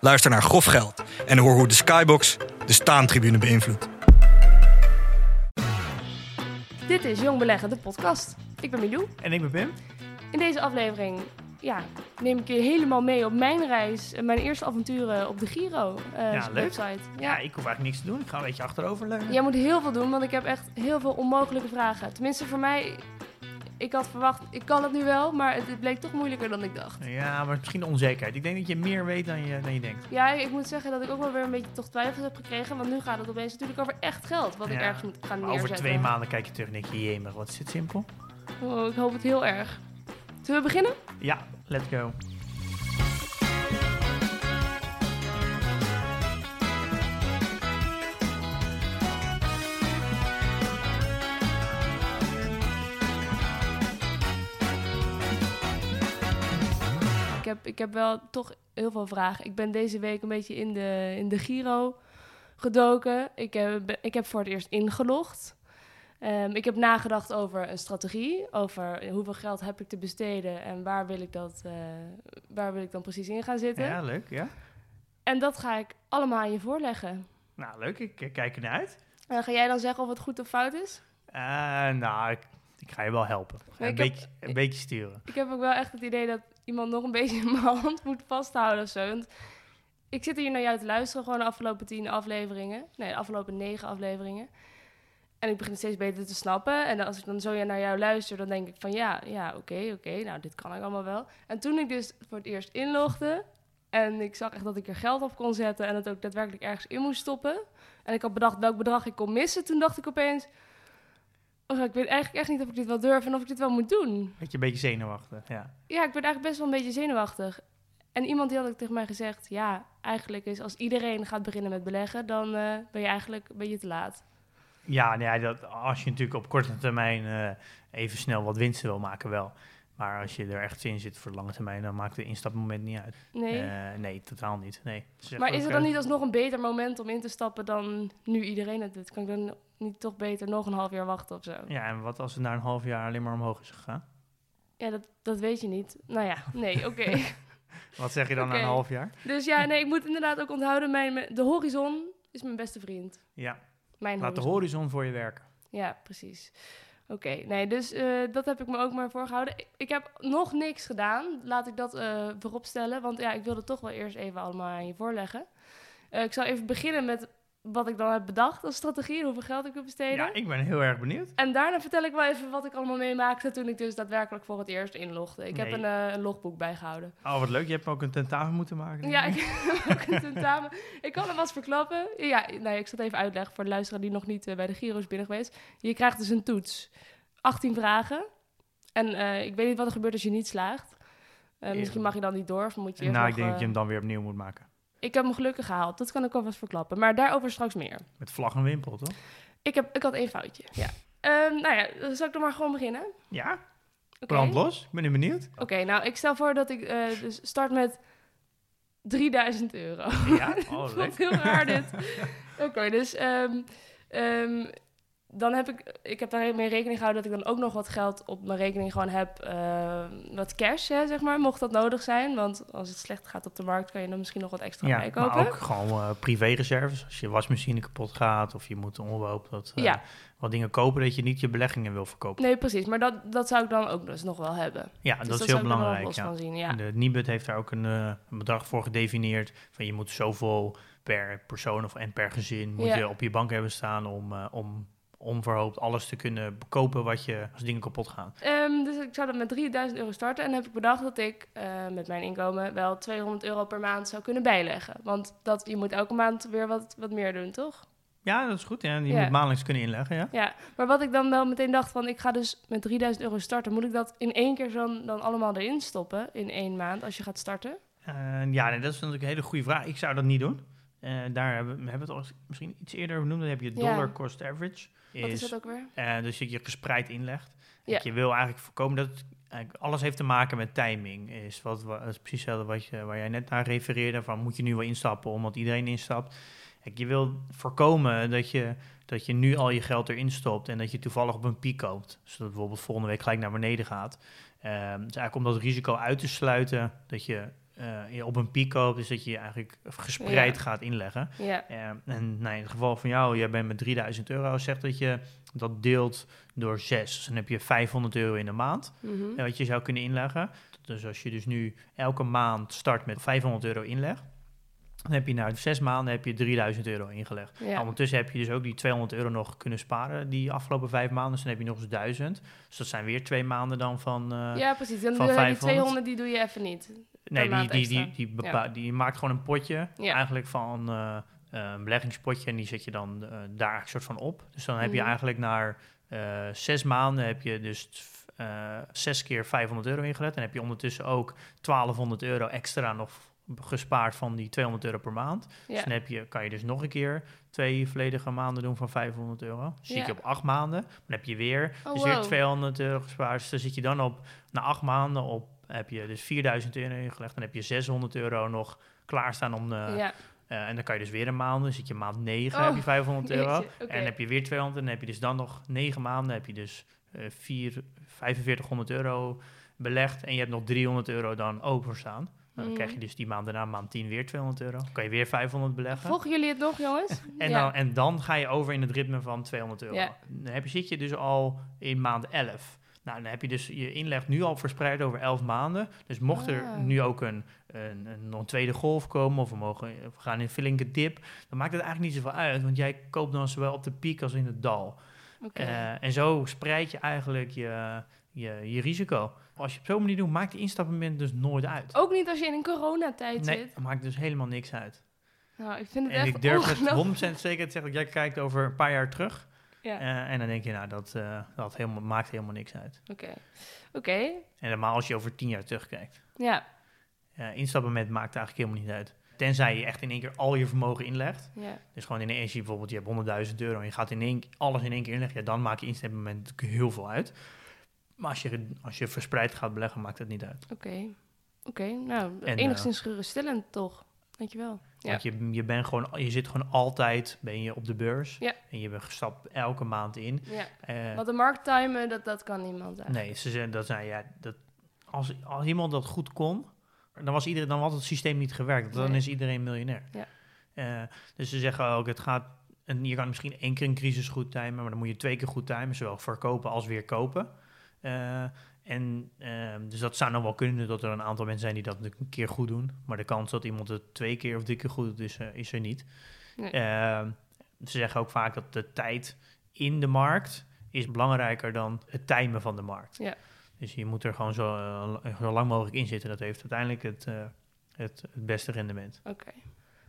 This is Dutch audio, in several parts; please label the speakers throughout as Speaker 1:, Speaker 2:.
Speaker 1: Luister naar Grof Geld en hoor hoe de Skybox de staantribune beïnvloedt.
Speaker 2: Dit is Jong Beleggen, de podcast. Ik ben Milou.
Speaker 3: En ik ben Pim.
Speaker 2: In deze aflevering ja, neem ik je helemaal mee op mijn reis, en mijn eerste avonturen op de Giro eh,
Speaker 3: Ja, leuk.
Speaker 2: website.
Speaker 3: Ja. ik hoef eigenlijk niks te doen. Ik ga een beetje achterover leunen.
Speaker 2: Jij moet heel veel doen, want ik heb echt heel veel onmogelijke vragen. Tenminste, voor mij, ik had verwacht, ik kan het nu wel, maar het, bleek toch moeilijker dan ik dacht.
Speaker 3: Ja, maar misschien de onzekerheid. Ik denk dat je meer weet dan je, dan je denkt.
Speaker 2: Ja, ik moet zeggen dat ik ook wel weer een beetje toch twijfels heb gekregen, want nu gaat het opeens natuurlijk over echt geld, wat ik ergens moet gaan neerzetten.
Speaker 3: over twee maanden kijk je terug en denk je, jemig, wat is dit simpel?
Speaker 2: Oh, ik hoop het heel erg. Zullen we beginnen?
Speaker 3: Ja, let's go.
Speaker 2: Heb, ik heb wel toch heel veel vragen. Ik ben deze week een beetje in de, in de Giro gedoken. Ik heb, ik heb voor het eerst ingelogd. Ehm, ik heb nagedacht over een strategie. Over hoeveel geld heb ik te besteden en waar wil ik, dat, eh, waar wil ik dan precies in gaan zitten.
Speaker 3: Ja, leuk, ja.
Speaker 2: En dat ga ik allemaal aan je voorleggen.
Speaker 3: Nou, leuk. Ik kijk ernaar uit.
Speaker 2: En ga jij dan zeggen of het goed of fout is?
Speaker 3: Eh, nou, ik, ik ga je wel helpen. Een,
Speaker 2: heb-
Speaker 3: beetje, een beetje sturen.
Speaker 2: Ik heb ook wel echt het idee dat iemand nog een beetje mijn hand moet vasthouden of zo. Want ik zit hier naar jou te luisteren, gewoon de afgelopen tien afleveringen. Nee, de afgelopen negen afleveringen. En ik begin steeds beter te snappen. En als ik dan zo naar jou luister, dan denk ik van ja, ja, oké, oké, nou, dit kan ik allemaal wel. En toen ik dus voor het eerst inlogde en ik zag echt dat ik er geld op kon zetten en het ook daadwerkelijk ergens in moest stoppen. En ik had bedacht welk bedrag ik kon missen. Toen dacht ik opeens, oh, ik weet eigenlijk echt niet of ik dit wel durf en of ik dit wel moet doen.
Speaker 3: Beetje een beetje zenuwachtig, ja.
Speaker 2: Ja, ik ben eigenlijk best wel een beetje zenuwachtig. En iemand die had ook tegen mij gezegd: ja, eigenlijk is als iedereen gaat beginnen met beleggen, dan eh, ben je eigenlijk ben je te laat.
Speaker 3: Ja, nou ja dat, als je natuurlijk op korte termijn eh, even snel wat winsten wil maken, wel. Maar als je er echt in zit voor de lange termijn, dan maakt de instapmoment niet uit.
Speaker 2: Nee.
Speaker 3: Eh, nee, totaal niet. Nee.
Speaker 2: Maar is het
Speaker 3: eh,
Speaker 2: dan niet alsnog een beter moment om in te stappen dan nu iedereen het doet? Kan ik dan niet toch beter nog een half jaar wachten of zo? Ja,
Speaker 3: Ja, en wat als het na een half jaar alleen maar omhoog is gegaan?
Speaker 2: dat, dat weet je niet. Nou ja, nee, oké.
Speaker 3: Wat zeg je dan na een half jaar?
Speaker 2: dus ja, nee, ik moet inderdaad ook onthouden: mijn, de horizon is mijn beste vriend.
Speaker 3: Ja,
Speaker 2: Mijn
Speaker 3: laat de
Speaker 2: horizon.
Speaker 3: voor je werken.
Speaker 2: Ja, precies. Oké, nee, dus eh, dat heb ik me ook maar voorgehouden. Ik, ik heb nog niks gedaan, laat ik dat eh voorop stellen. Want ja, ik wilde toch wel eerst even allemaal aan je voorleggen. Eh, ik zal even beginnen met wat ik dan heb bedacht als strategie en hoeveel geld ik wil besteden.
Speaker 3: Ja, ik ben heel erg benieuwd.
Speaker 2: En daarna vertel ik wel even wat ik allemaal meemaakte toen ik dus daadwerkelijk voor het eerst inlogde. Ik heb een, eh, een logboek bijgehouden.
Speaker 3: Oh, wat leuk. Je hebt ook een tentamen moeten maken.
Speaker 2: Ja,
Speaker 3: ik.
Speaker 2: heb ook een tentamen. Ik kan hem wat verklappen. Ja, nee, ik zal het even uitleggen voor de luisteraar die nog niet eh, bij de Giro is binnen geweest. Je krijgt dus een toets. 18 vragen. En eh, ik weet niet wat er gebeurt als je niet slaagt. Misschien mag je dan niet door of moet je
Speaker 3: nou,
Speaker 2: nog,
Speaker 3: ik denk dat je hem dan weer opnieuw moet maken.
Speaker 2: Ik heb hem gelukkig gehaald. Dat kan ik alvast verklappen. Maar daarover straks meer.
Speaker 3: Met vlag en wimpel, toch?
Speaker 2: Ik, heb, ik had één foutje. Ja. Ehm, nou ja, dan zal ik dan maar gewoon beginnen.
Speaker 3: Ja,
Speaker 2: Oké.
Speaker 3: brand los. Ik ben nu benieuwd.
Speaker 2: Oké, nou, ik stel voor dat ik eh, dus start met 3000 euro.
Speaker 3: Ja, oh,
Speaker 2: Dat
Speaker 3: leuk.
Speaker 2: is heel raar dit. Oké, dus ehm, dan heb ik, ik heb daarmee rekening gehouden dat ik dan ook nog wat geld op mijn rekening gewoon heb, eh, wat cash, hè, zeg maar, mocht dat nodig zijn. Want als het slecht gaat op de markt, kan je dan misschien nog wat extra
Speaker 3: Ja,
Speaker 2: bijkopen.
Speaker 3: maar ook gewoon eh privéreserves. Als je wasmachine kapot gaat of je moet onbehoop dat, eh,
Speaker 2: Ja.
Speaker 3: wat dingen kopen dat je niet je beleggingen wil verkopen.
Speaker 2: Nee, precies, maar dat, dat zou ik dan ook dus nog wel hebben.
Speaker 3: Ja,
Speaker 2: Dus
Speaker 3: dat is heel belangrijk. Ja.
Speaker 2: zien, ja.
Speaker 3: De Nibud heeft daar ook een, een bedrag voor gedefinieerd. Van je moet zoveel per persoon of en per gezin moet je op je bank hebben staan om, om onverhoopt alles te kunnen kopen wat je als dingen kapot gaan.
Speaker 2: Ehm, dus ik zou dat met 3000 euro starten. En heb ik bedacht dat ik eh, met mijn inkomen wel 200 euro per maand zou kunnen bijleggen. Want dat, je moet elke maand weer wat, wat meer doen, toch?
Speaker 3: Ja, dat is goed. Ja. Je
Speaker 2: Ja.
Speaker 3: moet maandelijks kunnen inleggen, ja.
Speaker 2: Ja, maar wat ik dan wel meteen dacht van... ik ga dus met 3000 euro starten. Moet ik dat in één keer dan, dan allemaal erin stoppen in één maand als je gaat starten?
Speaker 3: Eh, ja, nee, dat is natuurlijk een hele goede vraag. Ik zou dat niet doen. Eh, daar hebben we hebben het al misschien iets eerder benoemd. Dan heb je
Speaker 2: Ja.
Speaker 3: dollar cost average.
Speaker 2: Wat is dat ook weer?
Speaker 3: eh, dus dat je gespreid inlegt.
Speaker 2: Ja.
Speaker 3: Dat je wil eigenlijk voorkomen dat het, eigenlijk alles heeft te maken met timing. Is wat, wat is precies hetzelfde wat je, waar jij net naar refereerde. Van moet je nu wel instappen omdat iedereen instapt. Kijk, je wil voorkomen dat je, dat je nu al je geld erin stopt en dat je toevallig op een piek koopt. Zodat het bijvoorbeeld volgende week gelijk naar beneden gaat. Ehm, dus eigenlijk om dat risico uit te sluiten dat je, eh, je op een piek koopt, is dat je eigenlijk gespreid
Speaker 2: Ja.
Speaker 3: gaat inleggen.
Speaker 2: Ja,
Speaker 3: Ehm, en nou, in het geval van jou, jij bent met 3000 euro, zegt dat je dat deelt door 6. Dus dan heb je 500 euro in de maand, eh, wat je zou kunnen inleggen. Dus als je dus nu elke maand start met 500 euro inleg, dan heb je na zes maanden heb je 3000 euro ingelegd.
Speaker 2: ja.
Speaker 3: Nou, Ondertussen heb je dus ook die 200 euro nog kunnen sparen die afgelopen vijf maanden. Dus dan heb je nog eens 1000. Dus dat zijn weer twee maanden dan van... eh,
Speaker 2: ja, precies. Dan
Speaker 3: van
Speaker 2: doe je die
Speaker 3: 500.
Speaker 2: 200, die doe je even niet.
Speaker 3: Nee, die, die, die, die, die maakt gewoon een potje
Speaker 2: Ja.
Speaker 3: eigenlijk van eh, eh, een beleggingspotje en die zet je dan eh, daar een soort van op. Dus dan heb je
Speaker 2: Mhm.
Speaker 3: eigenlijk eh, zes maanden heb je dus zes keer 500 euro ingelegd. En heb je ondertussen ook 1200 euro extra nog gespaard van die 200 euro per maand. Dus dan heb je, kan je dus nog een keer twee volledige maanden doen van 500 euro. Dus zit je op acht maanden. Dan heb je weer,
Speaker 2: Oh,
Speaker 3: dus weer
Speaker 2: wow.
Speaker 3: 200 euro gespaard. Dus dan zit je dan op, na acht maanden op, heb je dus 4000 euro ingelegd. Dan heb je 600 euro nog klaarstaan om... eh,
Speaker 2: ja.
Speaker 3: eh, en dan kan je dus weer een maand, dan zit je maand 9,
Speaker 2: Oh,
Speaker 3: heb je 500 euro.
Speaker 2: Jeetje.
Speaker 3: En heb je weer 200 en dan heb je dus dan nog 9 maanden, heb je dus eh 4, 4500 euro belegd. En je hebt nog 300 euro dan openstaan. Nou, dan krijg je dus die maand daarna, maand 10, weer 200 euro. Dan kan je weer 500 beleggen.
Speaker 2: Volgen jullie het nog, jongens?
Speaker 3: En,
Speaker 2: ja.
Speaker 3: dan, en dan ga je over in het ritme van 200 euro.
Speaker 2: Ja.
Speaker 3: Dan heb je, zit je dus al in maand 11. Nou, dan heb je dus je inleg nu al verspreid over 11 maanden. Dus mocht er
Speaker 2: Ah.
Speaker 3: nu ook een, een, een, nog een tweede golf komen of we, mogen, we gaan in een flinke dip, dan maakt het eigenlijk niet zoveel uit. Want jij koopt dan zowel op de piek als in het dal.
Speaker 2: Oké.
Speaker 3: Eh, en zo spreid je eigenlijk je, je, je risico. Als je het op zo'n manier doet, maakt die instapmoment dus nooit uit.
Speaker 2: Ook niet als je in een coronatijd
Speaker 3: nee,
Speaker 2: zit.
Speaker 3: dat maakt dus helemaal niks uit.
Speaker 2: Nou, ik vind het
Speaker 3: En
Speaker 2: echt
Speaker 3: ik durf het
Speaker 2: ongelooflijk.
Speaker 3: 100% zeker te zeggen dat jij kijkt over een paar jaar terug.
Speaker 2: Ja,
Speaker 3: Eh, en dan denk je, nou, dat, eh, dat helemaal, maakt helemaal niks uit.
Speaker 2: oké. Oké,
Speaker 3: En helemaal als je over tien jaar terugkijkt.
Speaker 2: ja.
Speaker 3: Uh, instapmoment maakt eigenlijk helemaal niet uit. Tenzij je echt in één keer al je vermogen inlegt.
Speaker 2: ja.
Speaker 3: Dus gewoon in één keer bijvoorbeeld, je hebt 100.000 euro en je gaat in één, alles in één keer inleggen. Ja, dan maakt je instapmoment natuurlijk heel veel uit. Maar als je, als je verspreid gaat beleggen, maakt het niet uit.
Speaker 2: Oké. Oké, nou,
Speaker 3: En,
Speaker 2: enigszins geruststellend toch. Dankjewel. Ja.
Speaker 3: Want je, je, bent gewoon, je zit gewoon altijd ben je op de beurs.
Speaker 2: Ja.
Speaker 3: En je bent gestapt elke maand in.
Speaker 2: ja.
Speaker 3: Eh,
Speaker 2: Want de markt timen, dat, dat kan niemand eigenlijk.
Speaker 3: Nee, ze zeggen dat zijn ja, dat als, als iemand dat goed kon, dan was iedereen, dan had het systeem niet gewerkt. Dan
Speaker 2: Nee.
Speaker 3: is iedereen miljonair.
Speaker 2: Ja.
Speaker 3: Eh, dus ze zeggen ook, het gaat, en je kan misschien één keer een crisis goed timen, maar dan moet je twee keer goed timen, zowel verkopen als weer kopen. Eh, en ehm, dus dat zou nog wel kunnen dat er een aantal mensen zijn die dat een keer goed doen, maar de kans dat iemand het twee keer of drie keer goed doet is, eh, is er niet.
Speaker 2: Nee.
Speaker 3: Ehm, ze zeggen ook vaak dat de tijd in de markt is belangrijker dan het timen van de markt.
Speaker 2: Ja.
Speaker 3: Dus je moet er gewoon zo, eh, zo lang mogelijk in zitten. Dat heeft uiteindelijk het, eh, het, het beste rendement.
Speaker 2: Oké.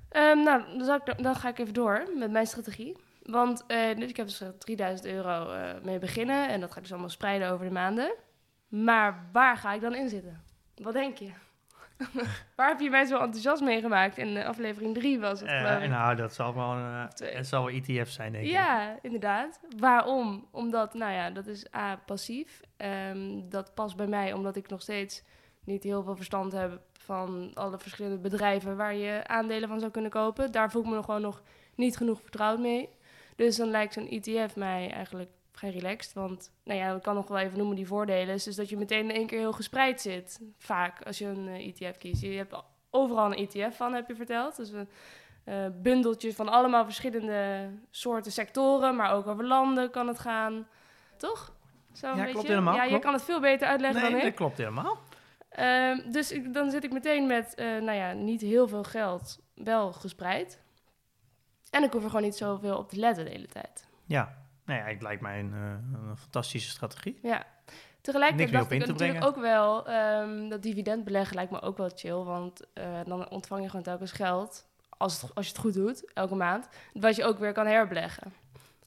Speaker 2: Ehm, nou, dan, ga ik even door met mijn strategie. Want dus ik heb dus er 3000 euro mee beginnen. En dat ga ik dus allemaal spreiden over de maanden. Maar waar ga ik dan in zitten? Wat denk je? waar heb je mij zo enthousiast mee gemaakt? In eh, aflevering 3 was het,
Speaker 3: Eh
Speaker 2: ik.
Speaker 3: nou, dat zal wel, eh,
Speaker 2: Twee.
Speaker 3: het zal wel ETF zijn, denk ik.
Speaker 2: Ja, inderdaad. Waarom? Omdat, nou ja, dat is A, passief. Ehm, dat past bij mij omdat ik nog steeds niet heel veel verstand heb van alle verschillende bedrijven waar je aandelen van zou kunnen kopen. Daar voel ik me nog gewoon nog niet genoeg vertrouwd mee. Dus dan lijkt zo'n ETF mij eigenlijk vrij relaxed. Want, nou ja, ik kan nog wel even noemen die voordelen. Is dus dat je meteen in één keer heel gespreid zit. Vaak als je een eh, ETF kiest. Je hebt overal een ETF van, heb je verteld. Dus een eh, bundeltje van allemaal verschillende soorten sectoren. Maar ook over landen kan het gaan. Toch? Zo
Speaker 3: Ja, klopt helemaal,
Speaker 2: Ja, je kan het veel beter uitleggen
Speaker 3: Nee,
Speaker 2: dan
Speaker 3: dat
Speaker 2: ik.
Speaker 3: klopt helemaal.
Speaker 2: Ehm, dus ik, dan zit ik meteen met, eh, nou ja, niet heel veel geld, wel gespreid. En ik hoef er gewoon niet zoveel op te letten de hele tijd.
Speaker 3: Ja, nou ja, het lijkt mij een, eh, een fantastische strategie.
Speaker 2: Ja. Tegelijkertijd dacht ik natuurlijk ook wel, ehm, dat dividend beleggen lijkt me ook wel chill. Want eh, dan ontvang je gewoon telkens geld, als, het, als je het goed doet, elke maand. Wat je ook weer kan herbeleggen.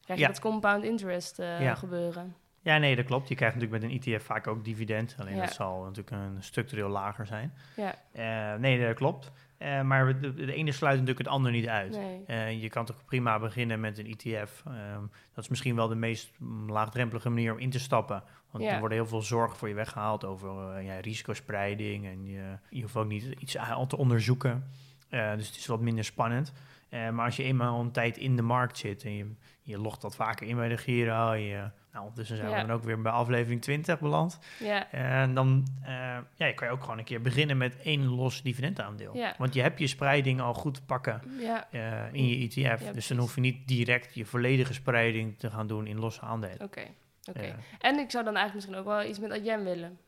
Speaker 2: Krijg je
Speaker 3: Ja.
Speaker 2: dat compound interest eh,
Speaker 3: Ja.
Speaker 2: gebeuren.
Speaker 3: Ja, nee, dat klopt. Je krijgt natuurlijk met een ETF vaak ook dividend. Alleen
Speaker 2: Ja.
Speaker 3: dat zal natuurlijk een structureel lager zijn.
Speaker 2: Ja.
Speaker 3: Nee, dat klopt. Eh, maar de, de ene sluit natuurlijk het ander niet uit.
Speaker 2: Nee.
Speaker 3: Eh, je kan toch prima beginnen met een ETF. Ehm, dat is misschien wel de meest laagdrempelige manier om in te stappen. Want
Speaker 2: Ja.
Speaker 3: er worden heel veel zorgen voor je weggehaald over eh, ja, risicospreiding. En je, je hoeft ook niet iets aan te onderzoeken. Dus het is wat minder spannend. Maar als je eenmaal een tijd in de markt zit en je, je logt wat vaker in bij de Giro. Je, nou, ondertussen zijn
Speaker 2: Ja.
Speaker 3: we dan ook weer bij aflevering 20 beland.
Speaker 2: Ja.
Speaker 3: En dan eh, ja, kan je ook gewoon een keer beginnen met één los dividendaandeel.
Speaker 2: Ja.
Speaker 3: Want je hebt je spreiding al goed te pakken
Speaker 2: Ja.
Speaker 3: eh, in je ETF. dus
Speaker 2: precies.
Speaker 3: dan hoef je niet direct je volledige spreiding te gaan doen in losse aandelen.
Speaker 2: Oké. Oké. En ik zou dan eigenlijk misschien ook wel iets met Adyen willen.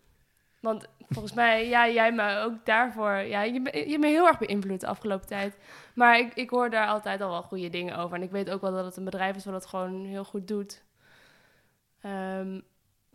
Speaker 2: Want volgens mij, ja, jij me ook daarvoor. Ja, je, je hebt me heel erg beïnvloed de afgelopen tijd. Maar ik, ik hoor daar altijd al wel goede dingen over. En ik weet ook wel dat het een bedrijf is wat het gewoon heel goed doet. Ehm,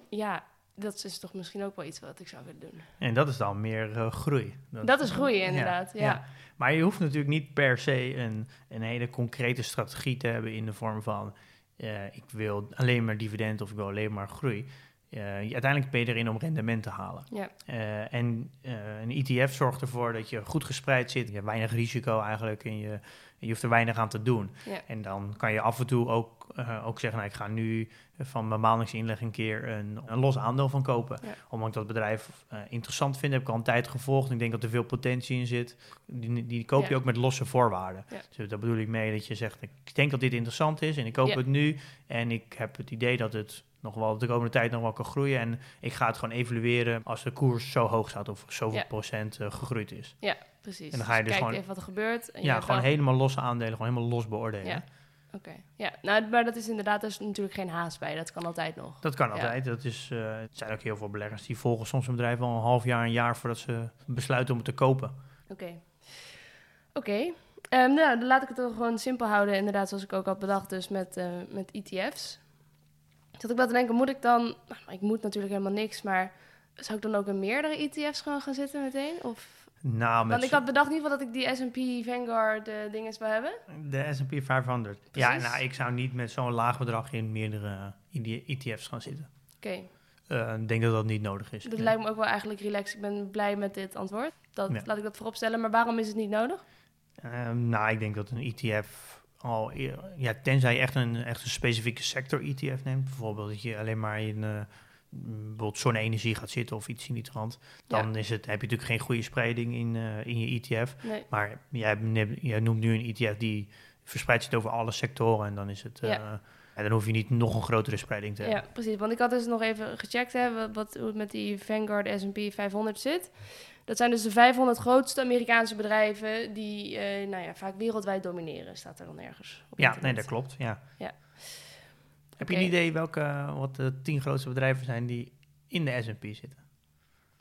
Speaker 2: ja, dat is toch misschien ook wel iets wat ik zou willen doen.
Speaker 3: en dat is dan meer eh, groei.
Speaker 2: Dat is groei, inderdaad, ja.
Speaker 3: Maar je hoeft natuurlijk niet per se een, een hele concrete strategie te hebben in de vorm van eh, ik wil alleen maar dividend of ik wil alleen maar groei. Eh, uiteindelijk ben je erin om rendement te halen.
Speaker 2: Ja.
Speaker 3: Eh, en eh, een ETF zorgt ervoor dat je goed gespreid zit. Je hebt weinig risico eigenlijk en je, je hoeft er weinig aan te doen.
Speaker 2: Ja.
Speaker 3: En dan kan je af en toe ook, eh, ook zeggen, nou, ik ga nu van mijn maandelijkse inleg een keer een, een los aandeel van kopen.
Speaker 2: Ja.
Speaker 3: Omdat ik dat bedrijf eh, interessant vind, heb ik al een tijd gevolgd. Ik denk dat er veel potentie in zit. Die, die koop je
Speaker 2: Ja.
Speaker 3: ook met losse voorwaarden.
Speaker 2: Ja.
Speaker 3: Dus daar bedoel ik mee dat je zegt, ik denk dat dit interessant is en ik koop
Speaker 2: Ja.
Speaker 3: het nu. En ik heb het idee dat het nog wel de komende tijd nog wel kan groeien. En ik ga het gewoon evalueren als de koers zo hoog staat of zoveel
Speaker 2: Ja.
Speaker 3: procent eh, gegroeid is.
Speaker 2: Precies.
Speaker 3: En dan ga je dus
Speaker 2: kijk
Speaker 3: gewoon-
Speaker 2: even wat er gebeurt. En
Speaker 3: ja, gewoon helemaal losse aandelen, gewoon helemaal los beoordelen.
Speaker 2: Ja. Oké. Ja, nou, maar dat is inderdaad, er is natuurlijk geen haast bij. Dat kan altijd nog.
Speaker 3: Dat kan
Speaker 2: Ja.
Speaker 3: altijd. Dat is, eh, er zijn ook heel veel beleggers die volgen soms een bedrijf al een half jaar, een jaar voordat ze besluiten om het te kopen.
Speaker 2: Oké. Oké. Ehm, nou, dan laat ik het toch gewoon simpel houden. Inderdaad, zoals ik ook had bedacht, dus met, eh, met ETF's. Zat ik wel te denken, moet ik dan... Nou, ik moet natuurlijk helemaal niks, maar... Zou ik dan ook in meerdere ETF's gewoon gaan zitten meteen? Of,
Speaker 3: Nou,
Speaker 2: want ik had bedacht in ieder geval dat ik die S&P Vanguard eh dinges wil hebben.
Speaker 3: de S&P 500. Ja, nou, ik zou niet met zo'n laag bedrag in meerdere eh, ETF's gaan zitten.
Speaker 2: Oké,
Speaker 3: Eh, Ik denk dat dat niet nodig is.
Speaker 2: dat lijkt me ook wel eigenlijk relaxed. Ik ben blij met dit antwoord. Dat,
Speaker 3: Ja.
Speaker 2: Laat ik dat voorop stellen. Maar waarom is het niet nodig?
Speaker 3: Ehm, nou, ik denk dat een ETF al, eer- ja, tenzij je echt een, echt een specifieke sector ETF neemt, bijvoorbeeld dat je alleen maar in bijvoorbeeld zonne-energie gaat zitten of iets in die trant, dan is het, heb je natuurlijk geen goede spreiding in, eh, in je ETF.
Speaker 2: Nee.
Speaker 3: Maar jij, jij noemt nu een ETF die verspreid zit over alle sectoren en dan is het, eh,
Speaker 2: Ja.
Speaker 3: en dan hoef je niet nog een grotere spreiding te
Speaker 2: Ja,
Speaker 3: hebben.
Speaker 2: precies. Want ik had dus nog even gecheckt hè, wat, wat, hoe het met die Vanguard S&P 500 zit. Dat zijn dus de 500 grootste Amerikaanse bedrijven die eh, nou ja, vaak wereldwijd domineren, staat er dan ergens op
Speaker 3: Ja,
Speaker 2: internet.
Speaker 3: nee, dat klopt. Ja.
Speaker 2: Ja.
Speaker 3: Heb je een idee welke wat de tien grootste bedrijven zijn die in de S&P zitten?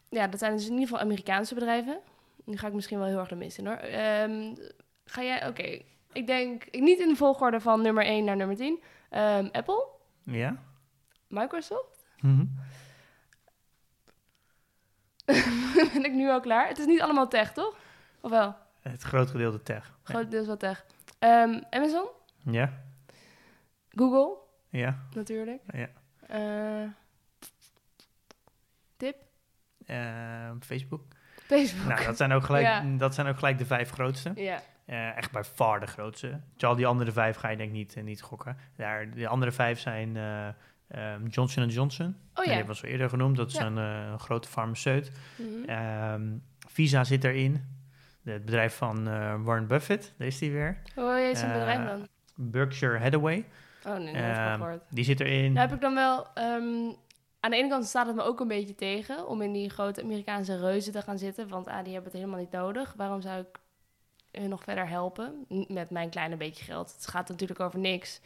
Speaker 2: Ja, dat zijn dus in ieder geval Amerikaanse bedrijven. Nu ga ik misschien wel heel erg de mis in hoor. Ehm, ga jij, oké, ik denk niet in de volgorde van nummer 1 naar nummer 10. Ehm, Apple,
Speaker 3: Ja?
Speaker 2: Microsoft.
Speaker 3: Mhm.
Speaker 2: ben ik nu al klaar? Het is niet allemaal tech, toch? Of wel?
Speaker 3: Het groot gedeelte tech.
Speaker 2: Grotendeels wel tech. Ehm, Amazon,
Speaker 3: Ja?
Speaker 2: Google,
Speaker 3: Ja?
Speaker 2: natuurlijk.
Speaker 3: Ja.
Speaker 2: Eh, tip?
Speaker 3: Eh, Facebook.
Speaker 2: Facebook.
Speaker 3: Nou, dat zijn, ook gelijk,
Speaker 2: Ja.
Speaker 3: dat zijn ook gelijk de vijf grootste.
Speaker 2: ja,
Speaker 3: Eh, echt bij far de grootste. Terwijl die andere vijf ga je denk ik niet, eh, niet gokken. Daar, de andere vijf zijn ehm, Johnson Johnson.
Speaker 2: oh
Speaker 3: Die
Speaker 2: ja.
Speaker 3: hebben we al eerder genoemd. Dat is
Speaker 2: Ja.
Speaker 3: een, een grote farmaceut.
Speaker 2: Mhm.
Speaker 3: Ehm, Visa zit erin. Het bedrijf van Warren Buffett, daar is die weer.
Speaker 2: Hoe heet zijn
Speaker 3: Eh,
Speaker 2: bedrijf dan?
Speaker 3: Berkshire Hathaway,
Speaker 2: Oh nee, gehoord.
Speaker 3: die zit erin.
Speaker 2: Nou heb ik dan wel... ehm, aan de ene kant staat het me ook een beetje tegen... om in die grote Amerikaanse reuzen te gaan zitten. Want ah, die hebben het helemaal niet nodig. Waarom zou ik hun nog verder helpen? Met mijn kleine beetje geld. Het gaat natuurlijk over niks.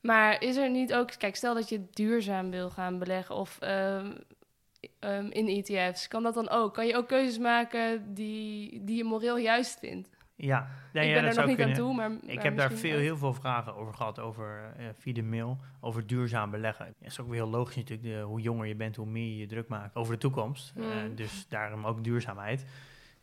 Speaker 2: Maar is er niet ook... Kijk, stel dat je duurzaam wil gaan beleggen... of ehm, in ETF's. Kan dat dan ook? Kan je ook keuzes maken die, die je moreel juist vindt?
Speaker 3: Ja, nee,
Speaker 2: ik ben
Speaker 3: dat
Speaker 2: er nog niet
Speaker 3: kunnen.
Speaker 2: aan toe, maar...
Speaker 3: Ik
Speaker 2: maar
Speaker 3: heb daar veel, heel veel vragen over gehad, over eh, via de mail, over duurzaam beleggen. Het is ook weer heel logisch natuurlijk, de, hoe jonger je bent, hoe meer je je druk maakt over de toekomst. Eh,
Speaker 2: Mm.
Speaker 3: dus daarom ook duurzaamheid.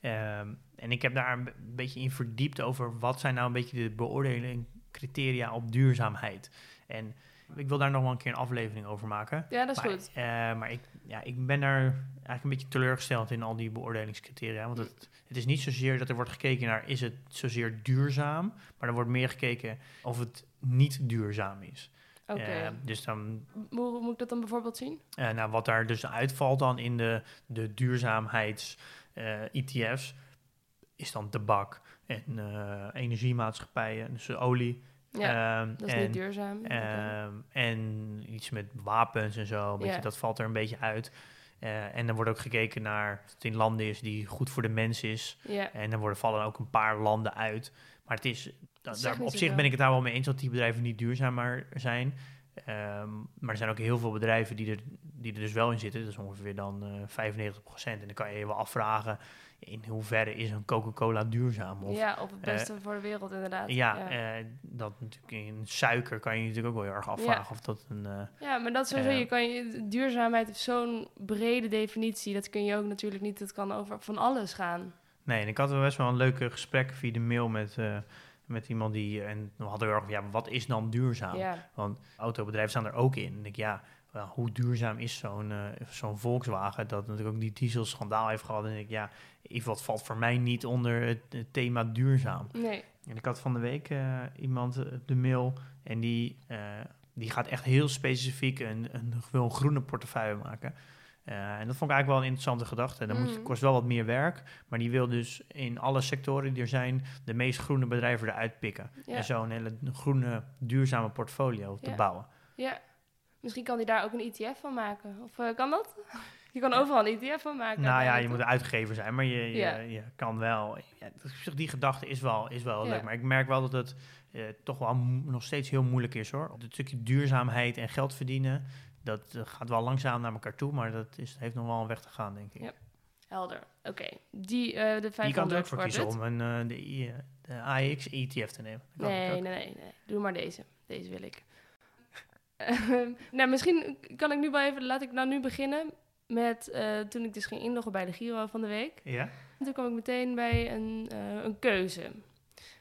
Speaker 3: Ehm, en ik heb daar een be- beetje in verdiept over wat zijn nou een beetje de beoordeling criteria op duurzaamheid. En Ik wil daar nog wel een keer een aflevering over maken.
Speaker 2: Ja, dat is
Speaker 3: maar,
Speaker 2: goed.
Speaker 3: eh, maar ik, ja, ik ben daar eigenlijk een beetje teleurgesteld in al die beoordelingscriteria. Want het, het is niet zozeer dat er wordt gekeken naar is het zozeer duurzaam, maar er wordt meer gekeken of het niet duurzaam is.
Speaker 2: Oké.
Speaker 3: Eh, dus dan,
Speaker 2: Hoe moet ik dat dan bijvoorbeeld zien?
Speaker 3: eh, nou, wat daar dus uitvalt dan in de, de duurzaamheids-ETF's, is dan tabak en eh, energiemaatschappijen, dus olie.
Speaker 2: Ja,
Speaker 3: Ehm,
Speaker 2: dat is
Speaker 3: en,
Speaker 2: niet duurzaam.
Speaker 3: Ehm, en iets met wapens en zo, een beetje,
Speaker 2: Ja.
Speaker 3: dat valt er een beetje uit. Eh, en dan wordt ook gekeken naar of het in landen is die goed voor de mens is.
Speaker 2: ja.
Speaker 3: En dan worden, vallen ook een paar landen uit. Maar het is, daar, op zich ben ik het daar wel mee eens dat die bedrijven niet duurzamer zijn. Ehm, maar er zijn ook heel veel bedrijven die er, die er dus wel in zitten. Dat is ongeveer dan eh 95%. En dan kan je je wel afvragen, in hoeverre is een Coca-Cola duurzaam? Of,
Speaker 2: ja, of het beste voor de wereld inderdaad.
Speaker 3: ja,
Speaker 2: ja.
Speaker 3: eh, dat natuurlijk in suiker kan je natuurlijk ook wel heel erg afvragen of dat een... eh,
Speaker 2: Ja, maar dat sowieso.
Speaker 3: Eh,
Speaker 2: je kan je, duurzaamheid heeft zo'n brede definitie. Dat kun je ook natuurlijk niet. Het kan over van alles gaan.
Speaker 3: Nee, en ik had wel best wel een leuk eh, gesprek via de mail met, eh, met iemand die... En we hadden heel erg, ja, wat is dan duurzaam?
Speaker 2: Ja,
Speaker 3: Want autobedrijven staan er ook in. En ik, ja, hoe duurzaam is zo'n eh, zo'n Volkswagen dat natuurlijk ook die dieselschandaal heeft gehad. En ik, ja, wat valt voor mij niet onder het, het thema duurzaam.
Speaker 2: nee.
Speaker 3: En ik had van de week eh, iemand eh, de mail en die, eh, die gaat echt heel specifiek een, een, wil een groene portefeuille maken. En dat vond ik eigenlijk wel een interessante gedachte. Dan moet je,
Speaker 2: Mhm.
Speaker 3: kost wel wat meer werk, maar die wil dus in alle sectoren die er zijn de meest groene bedrijven eruit pikken.
Speaker 2: Ja.
Speaker 3: En zo een hele groene, duurzame portfolio te
Speaker 2: Ja.
Speaker 3: bouwen.
Speaker 2: ja. Misschien kan hij daar ook een ETF van maken. Of eh, kan dat? Je kan overal een ETF van maken.
Speaker 3: Nou ja, je moet een uitgever zijn, maar je, je,
Speaker 2: Ja.
Speaker 3: je kan wel. Ja, die gedachte is wel, is wel
Speaker 2: Ja.
Speaker 3: leuk. Maar ik merk wel dat het eh, toch wel nog steeds heel moeilijk is hoor. Het stukje duurzaamheid en geld verdienen, dat eh, gaat wel langzaam naar elkaar toe. Maar dat is, heeft nog wel een weg te gaan, denk ik.
Speaker 2: Ja. Helder. Oké. Die, eh de 500
Speaker 3: je kan er ook voor kiezen om een, de, de AX ETF te nemen.
Speaker 2: Nee, nee, nee. Doe maar deze. Deze wil ik. Ehm, nou, misschien kan ik nu wel even... Laat ik nou nu beginnen met... eh, toen ik dus ging inloggen bij de Giro van de week.
Speaker 3: Ja?
Speaker 2: En toen kwam ik meteen bij een, eh, een keuze.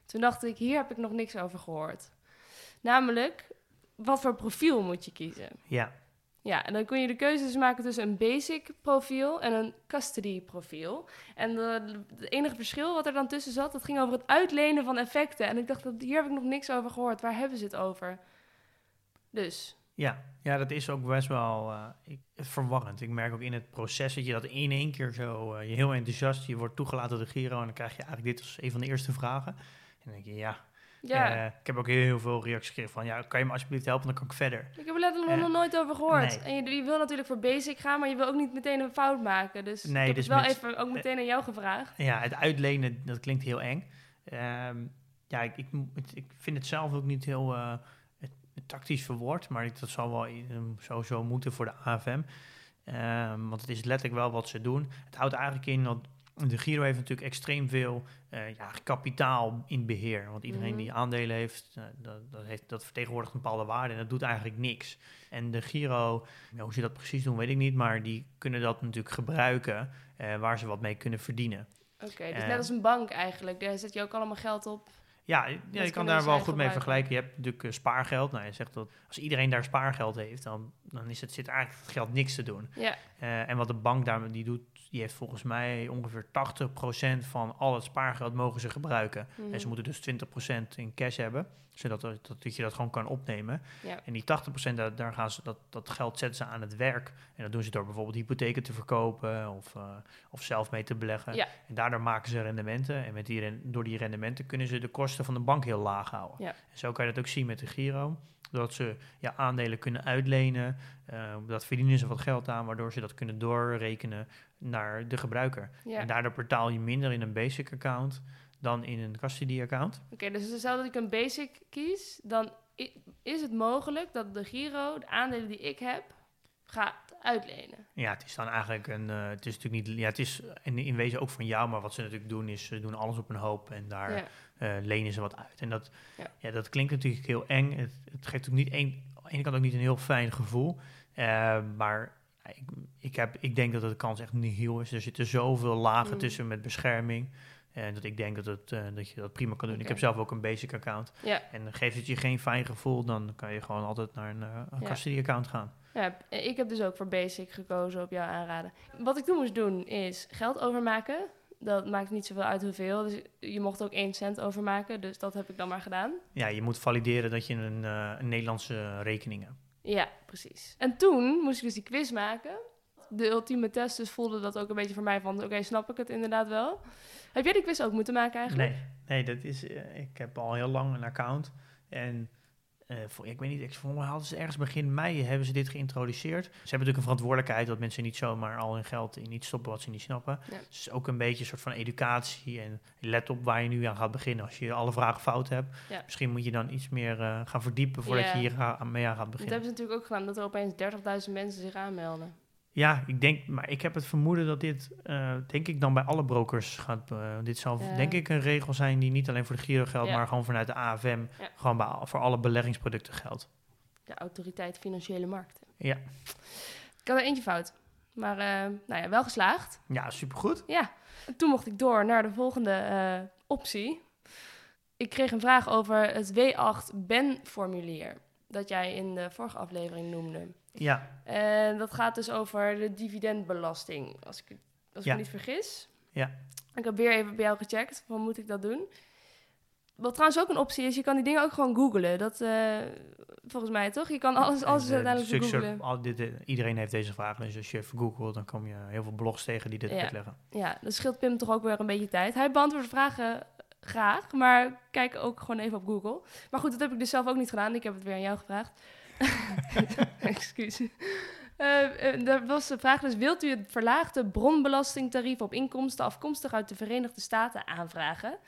Speaker 2: Toen dacht ik, hier heb ik nog niks over gehoord. Namelijk, wat voor profiel moet je kiezen?
Speaker 3: Ja.
Speaker 2: Ja, en dan kun je de keuzes maken tussen een basic profiel en een custody profiel. En de- het enige verschil wat er dan tussen zat, dat ging over het uitlenen van effecten. En ik dacht, dat- hier heb ik nog niks over gehoord. Waar hebben ze het over? Dus,
Speaker 3: Ja. ja, dat is ook best wel eh, ik, verwarrend. Ik merk ook in het proces dat je dat in één keer zo... eh, je heel enthousiast, je wordt toegelaten door de Giro... en dan krijg je eigenlijk dit als een van de eerste vragen. En dan denk je, ja...
Speaker 2: ja.
Speaker 3: eh, ik heb ook heel, heel veel reacties gekregen van... ja, kan je me alsjeblieft helpen, dan kan ik verder.
Speaker 2: ik heb er letterlijk nog nooit over gehoord.
Speaker 3: nee.
Speaker 2: En je, je wil natuurlijk voor basic gaan, maar je wil ook niet meteen een fout maken. Dus
Speaker 3: Nee,
Speaker 2: ik heb
Speaker 3: dus
Speaker 2: het wel
Speaker 3: met-
Speaker 2: even ook meteen aan jou gevraagd.
Speaker 3: Ja, het uitlenen, dat klinkt heel eng. Ehm, ja, ik, ik, ik vind het zelf ook niet heel tactisch verwoord, maar dat zal wel um, sowieso moeten voor de AFM. Ehm, want het is letterlijk wel wat ze doen. Het houdt eigenlijk in dat de Giro heeft natuurlijk extreem veel eh, ja, kapitaal in beheer. Want iedereen
Speaker 2: Mhm.
Speaker 3: die aandelen heeft, eh, dat, dat heeft, dat vertegenwoordigt een bepaalde waarde en dat doet eigenlijk niks. En de Giro, ja, hoe ze dat precies doen, weet ik niet, maar die kunnen dat natuurlijk gebruiken eh, waar ze wat mee kunnen verdienen.
Speaker 2: Oké, dus
Speaker 3: Eh,
Speaker 2: net als een bank eigenlijk. Daar zet je ook allemaal geld op.
Speaker 3: Ja, ja je kan daar wel goed mee vergelijken. Je hebt natuurlijk eh, spaargeld. Nou, je zegt dat als iedereen daar spaargeld heeft, dan, dan is het, zit eigenlijk het geld niks te doen.
Speaker 2: Ja,
Speaker 3: Eh, en wat de bank daar die doet, die heeft volgens mij ongeveer 80% van al het spaargeld mogen ze gebruiken.
Speaker 2: mhm.
Speaker 3: En ze moeten dus 20% in cash hebben, zodat dat, dat, dat je dat gewoon kan opnemen.
Speaker 2: Ja.
Speaker 3: En die 80% daar, daar gaan ze, dat, dat geld zetten ze aan het werk. En dat doen ze door bijvoorbeeld hypotheken te verkopen of, eh, of zelf mee te beleggen.
Speaker 2: Ja.
Speaker 3: En daardoor maken ze rendementen. En met die, door die rendementen kunnen ze de kosten van de bank heel laag houden.
Speaker 2: Ja.
Speaker 3: En zo kan je dat ook zien met de Giro. Dat ze ja, aandelen kunnen uitlenen. eh, dat verdienen ze wat geld aan, waardoor ze dat kunnen doorrekenen naar de gebruiker.
Speaker 2: ja.
Speaker 3: En daardoor betaal je minder in een basic account dan in een custody account.
Speaker 2: Oké, dus stel dat ik een basic kies, dan is het mogelijk dat de Giro, de aandelen die ik heb, gaat uitlenen.
Speaker 3: Ja, het is dan eigenlijk een. eh, het is natuurlijk niet. Ja, het is in, in wezen ook van jou, maar wat ze natuurlijk doen is ze doen alles op een hoop en daar
Speaker 2: Ja.
Speaker 3: eh, lenen ze wat uit. En dat,
Speaker 2: Ja.
Speaker 3: ja. dat klinkt natuurlijk heel eng. Het, het geeft ook niet één, aan de ene kant ook niet een heel fijn gevoel. Eh, maar ik, ik, heb, ik denk dat de kans echt niet heel is. Er zitten zoveel lagen
Speaker 2: Mm.
Speaker 3: tussen met bescherming. En dat ik denk dat, het, eh, dat je dat prima kan doen. Ik heb zelf ook een basic account.
Speaker 2: Ja.
Speaker 3: En geeft het je geen fijn gevoel, dan kan je gewoon altijd naar een, eh, een
Speaker 2: Ja.
Speaker 3: custody account gaan.
Speaker 2: Ja, ik heb dus ook voor Basic gekozen op jouw aanraden. Wat ik toen moest doen is geld overmaken. Dat maakt niet zoveel uit hoeveel. Dus je mocht ook 1 cent overmaken. Dus dat heb ik dan maar gedaan.
Speaker 3: Ja, je moet valideren dat je een, eh, een Nederlandse rekening hebt.
Speaker 2: Ja, precies. En toen moest ik dus die quiz maken. De ultieme test dus voelde dat ook een beetje voor mij van... oké, snap ik het inderdaad wel. Heb jij die quiz ook moeten maken eigenlijk?
Speaker 3: Nee, nee dat is, eh, ik heb al heel lang een account. En eh, voor, ik weet niet, ik vond hadden ze ergens begin mei hebben ze dit geïntroduceerd. Ze hebben natuurlijk een verantwoordelijkheid dat mensen niet zomaar al hun geld in iets stoppen wat ze niet snappen.
Speaker 2: Ja.
Speaker 3: Dus het is ook een beetje een soort van educatie en let op waar je nu aan gaat beginnen. Als je alle vragen fout hebt,
Speaker 2: Ja.
Speaker 3: misschien moet je dan iets meer eh, gaan verdiepen voordat
Speaker 2: Ja.
Speaker 3: je hier ga- mee aan gaat
Speaker 2: Dat
Speaker 3: beginnen.
Speaker 2: hebben ze natuurlijk ook gedaan, dat er opeens 30.000 mensen zich aanmelden.
Speaker 3: Ja, ik denk, maar ik heb het vermoeden dat dit, eh, denk ik, dan bij alle brokers gaat. eh, dit zal,
Speaker 2: Ja.
Speaker 3: denk ik, een regel zijn die niet alleen voor de Giro geldt,
Speaker 2: Ja.
Speaker 3: maar gewoon vanuit de AFM,
Speaker 2: Ja.
Speaker 3: gewoon bij, voor alle beleggingsproducten geldt.
Speaker 2: De autoriteit financiële markten.
Speaker 3: Ja.
Speaker 2: Ik had er eentje fout. Maar eh, nou ja, wel geslaagd.
Speaker 3: Ja, supergoed.
Speaker 2: Ja, en toen mocht ik door naar de volgende optie. Ik kreeg een vraag over het W8-BEN-formulier. Dat jij in de vorige aflevering noemde.
Speaker 3: Ja,
Speaker 2: En dat gaat dus over de dividendbelasting, als ik, als ik
Speaker 3: Ja.
Speaker 2: me niet vergis.
Speaker 3: Ja.
Speaker 2: Ik heb weer even bij jou gecheckt, van moet ik dat doen? Wat trouwens ook een optie is, je kan die dingen ook gewoon googlen. Dat, eh, volgens mij toch? Je kan alles, alles
Speaker 3: En, eh,
Speaker 2: uiteindelijk googlen.
Speaker 3: al dit, eh, iedereen heeft deze vraag, dus als je even googelt, dan kom je heel veel blogs tegen die dit
Speaker 2: Ja.
Speaker 3: uitleggen.
Speaker 2: Ja, dat scheelt Pim toch ook weer een beetje tijd. Hij beantwoordt vragen graag, maar kijk ook gewoon even op Google. Maar goed, dat heb ik dus zelf ook niet gedaan. Ik heb het weer aan jou gevraagd. Excuus. Eh, eh, daar was de vraag dus, wilt u het verlaagde bronbelastingtarief op inkomsten afkomstig uit de Verenigde Staten aanvragen?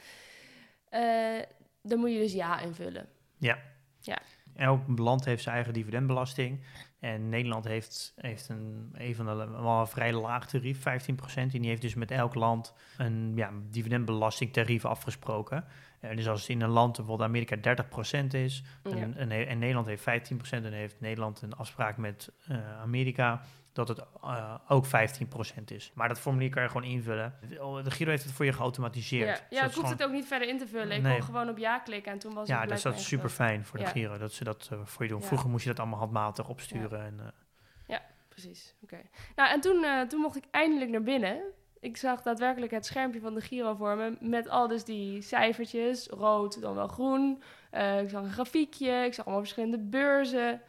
Speaker 2: Eh, dan moet je dus ja invullen.
Speaker 3: Elk land heeft zijn eigen dividendbelasting. En Nederland heeft, heeft een, een van de wel een vrij laag tarief, 15%. En die heeft dus met elk land een ja, dividendbelastingtarief afgesproken. Eh, dus als het in een land, bijvoorbeeld Amerika, 30% is
Speaker 2: Ja.
Speaker 3: en, en, en Nederland heeft 15%, dan heeft Nederland een afspraak met eh, Amerika dat het eh, ook 15% is. Maar dat formulier kan je gewoon invullen. De de Giro heeft het voor je geautomatiseerd.
Speaker 2: Ja, ja ik
Speaker 3: is
Speaker 2: hoefde
Speaker 3: gewoon-
Speaker 2: het ook niet verder in te vullen. Ik
Speaker 3: Nee.
Speaker 2: kon gewoon op ja klikken en toen was
Speaker 3: ja,
Speaker 2: het
Speaker 3: dus dat is super fijn voor de
Speaker 2: Ja.
Speaker 3: Giro, dat ze dat eh, voor je doen.
Speaker 2: Ja.
Speaker 3: Vroeger moest je dat allemaal handmatig opsturen. En, eh,
Speaker 2: Precies, oké. Nou, en toen, toen mocht ik eindelijk naar binnen. Ik zag daadwerkelijk het schermpje van de Giro voor me... met al dus die cijfertjes, rood, dan wel groen. Ik zag een grafiekje, ik zag allemaal verschillende beurzen.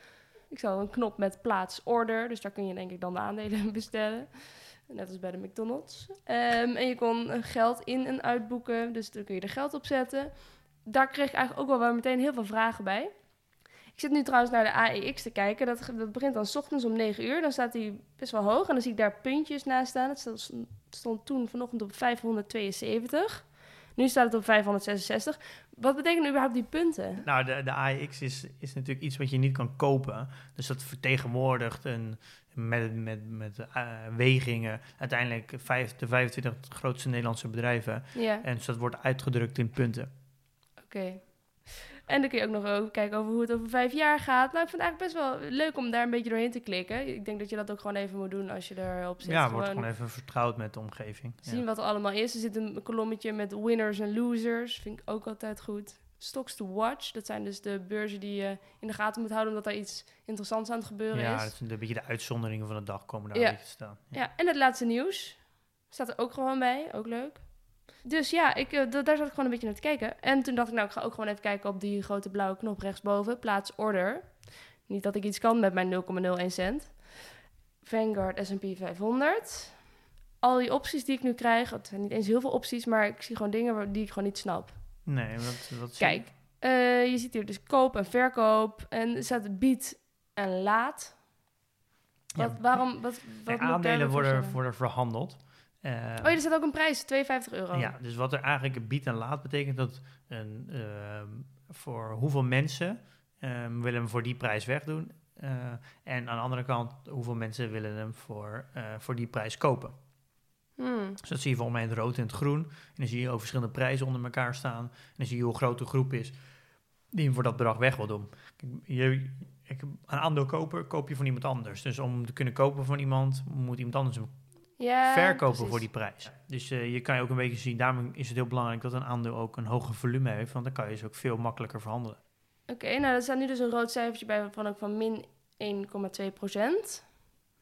Speaker 2: Ik zag een knop met plaats order, dus daar kun je denk ik dan de aandelen bestellen. Net als bij de McDonald's. Ehm, en je kon eh, geld in en uitboeken, dus dan kun je er geld op zetten. Daar kreeg ik eigenlijk ook wel meteen heel veel vragen bij. Ik zit nu trouwens naar de AEX te kijken. Dat, dat begint dan 's ochtends om 9 uur. Dan staat hij best wel hoog. En dan zie ik daar puntjes naast staan. Het stond toen vanochtend op 572. Nu staat het op 566. Wat betekenen überhaupt die punten?
Speaker 3: Nou, de, de AX is, is natuurlijk iets wat je niet kan kopen. Dus dat vertegenwoordigt een, met, met, met eh, wegingen uiteindelijk vijf, de 25 grootste Nederlandse bedrijven.
Speaker 2: Ja,
Speaker 3: En dus dat wordt uitgedrukt in punten.
Speaker 2: oké. En dan kun je ook nog over kijken over hoe het over vijf jaar gaat. Nou, ik vind het eigenlijk best wel leuk om daar een beetje doorheen te klikken. Ik denk dat je dat ook gewoon even moet doen als je erop zit.
Speaker 3: ja, wordt gewoon even vertrouwd met de omgeving. Ja.
Speaker 2: zien wat er allemaal is. Er zit een kolommetje met winners en losers. Vind ik ook altijd goed. Stocks to watch. Dat zijn dus de beurzen die je in de gaten moet houden... omdat er iets interessants aan het gebeuren
Speaker 3: Ja,
Speaker 2: is.
Speaker 3: dat is een beetje de uitzonderingen van de dag komen daar
Speaker 2: Ja.
Speaker 3: te staan. Ja.
Speaker 2: Ja, en het laatste nieuws. Staat er ook gewoon bij. Ook leuk. Dus ja, ik, eh, da- daar zat ik gewoon een beetje naar te kijken. En toen dacht ik, nou, ik ga ook gewoon even kijken op die grote blauwe knop rechtsboven. Plaats order. Niet dat ik iets kan met mijn 0,01 cent. Vanguard S&P 500. Al die opties die ik nu krijg, het zijn niet eens heel veel opties, maar ik zie gewoon dingen die ik gewoon niet snap.
Speaker 3: Nee, wat, wat?
Speaker 2: Kijk, eh, je ziet hier dus koop en verkoop. En er staat bied en laat.
Speaker 3: Ja.
Speaker 2: Waarom, wat,
Speaker 3: Nee, aandelen worden, worden verhandeld. Eh,
Speaker 2: Oh er staat ook een prijs, 52 euro.
Speaker 3: Ja, dus wat er eigenlijk bied en laat betekent dat een, ehm, voor hoeveel mensen ehm, willen hem voor die prijs wegdoen. eh, en aan de andere kant, hoeveel mensen willen hem voor, eh, voor die prijs kopen.
Speaker 2: Hmm.
Speaker 3: Dus dat zie je volgens mij in het rood en het groen. En dan zie je ook verschillende prijzen onder elkaar staan. En dan zie je hoe groot de groep is die hem voor dat bedrag weg wil doen. Je, ik, een aandeel kopen, koop je van iemand anders. Dus om te kunnen kopen van iemand, moet iemand anders hem
Speaker 2: Ja,
Speaker 3: verkopen
Speaker 2: precies.
Speaker 3: voor die prijs. Dus eh, je kan je ook een beetje zien, daarom is het heel belangrijk dat een aandeel ook een hoger volume heeft, want dan kan je ze ook veel makkelijker verhandelen.
Speaker 2: Oké, nou er staat nu dus een rood cijfertje bij van ook van min 1,2 procent.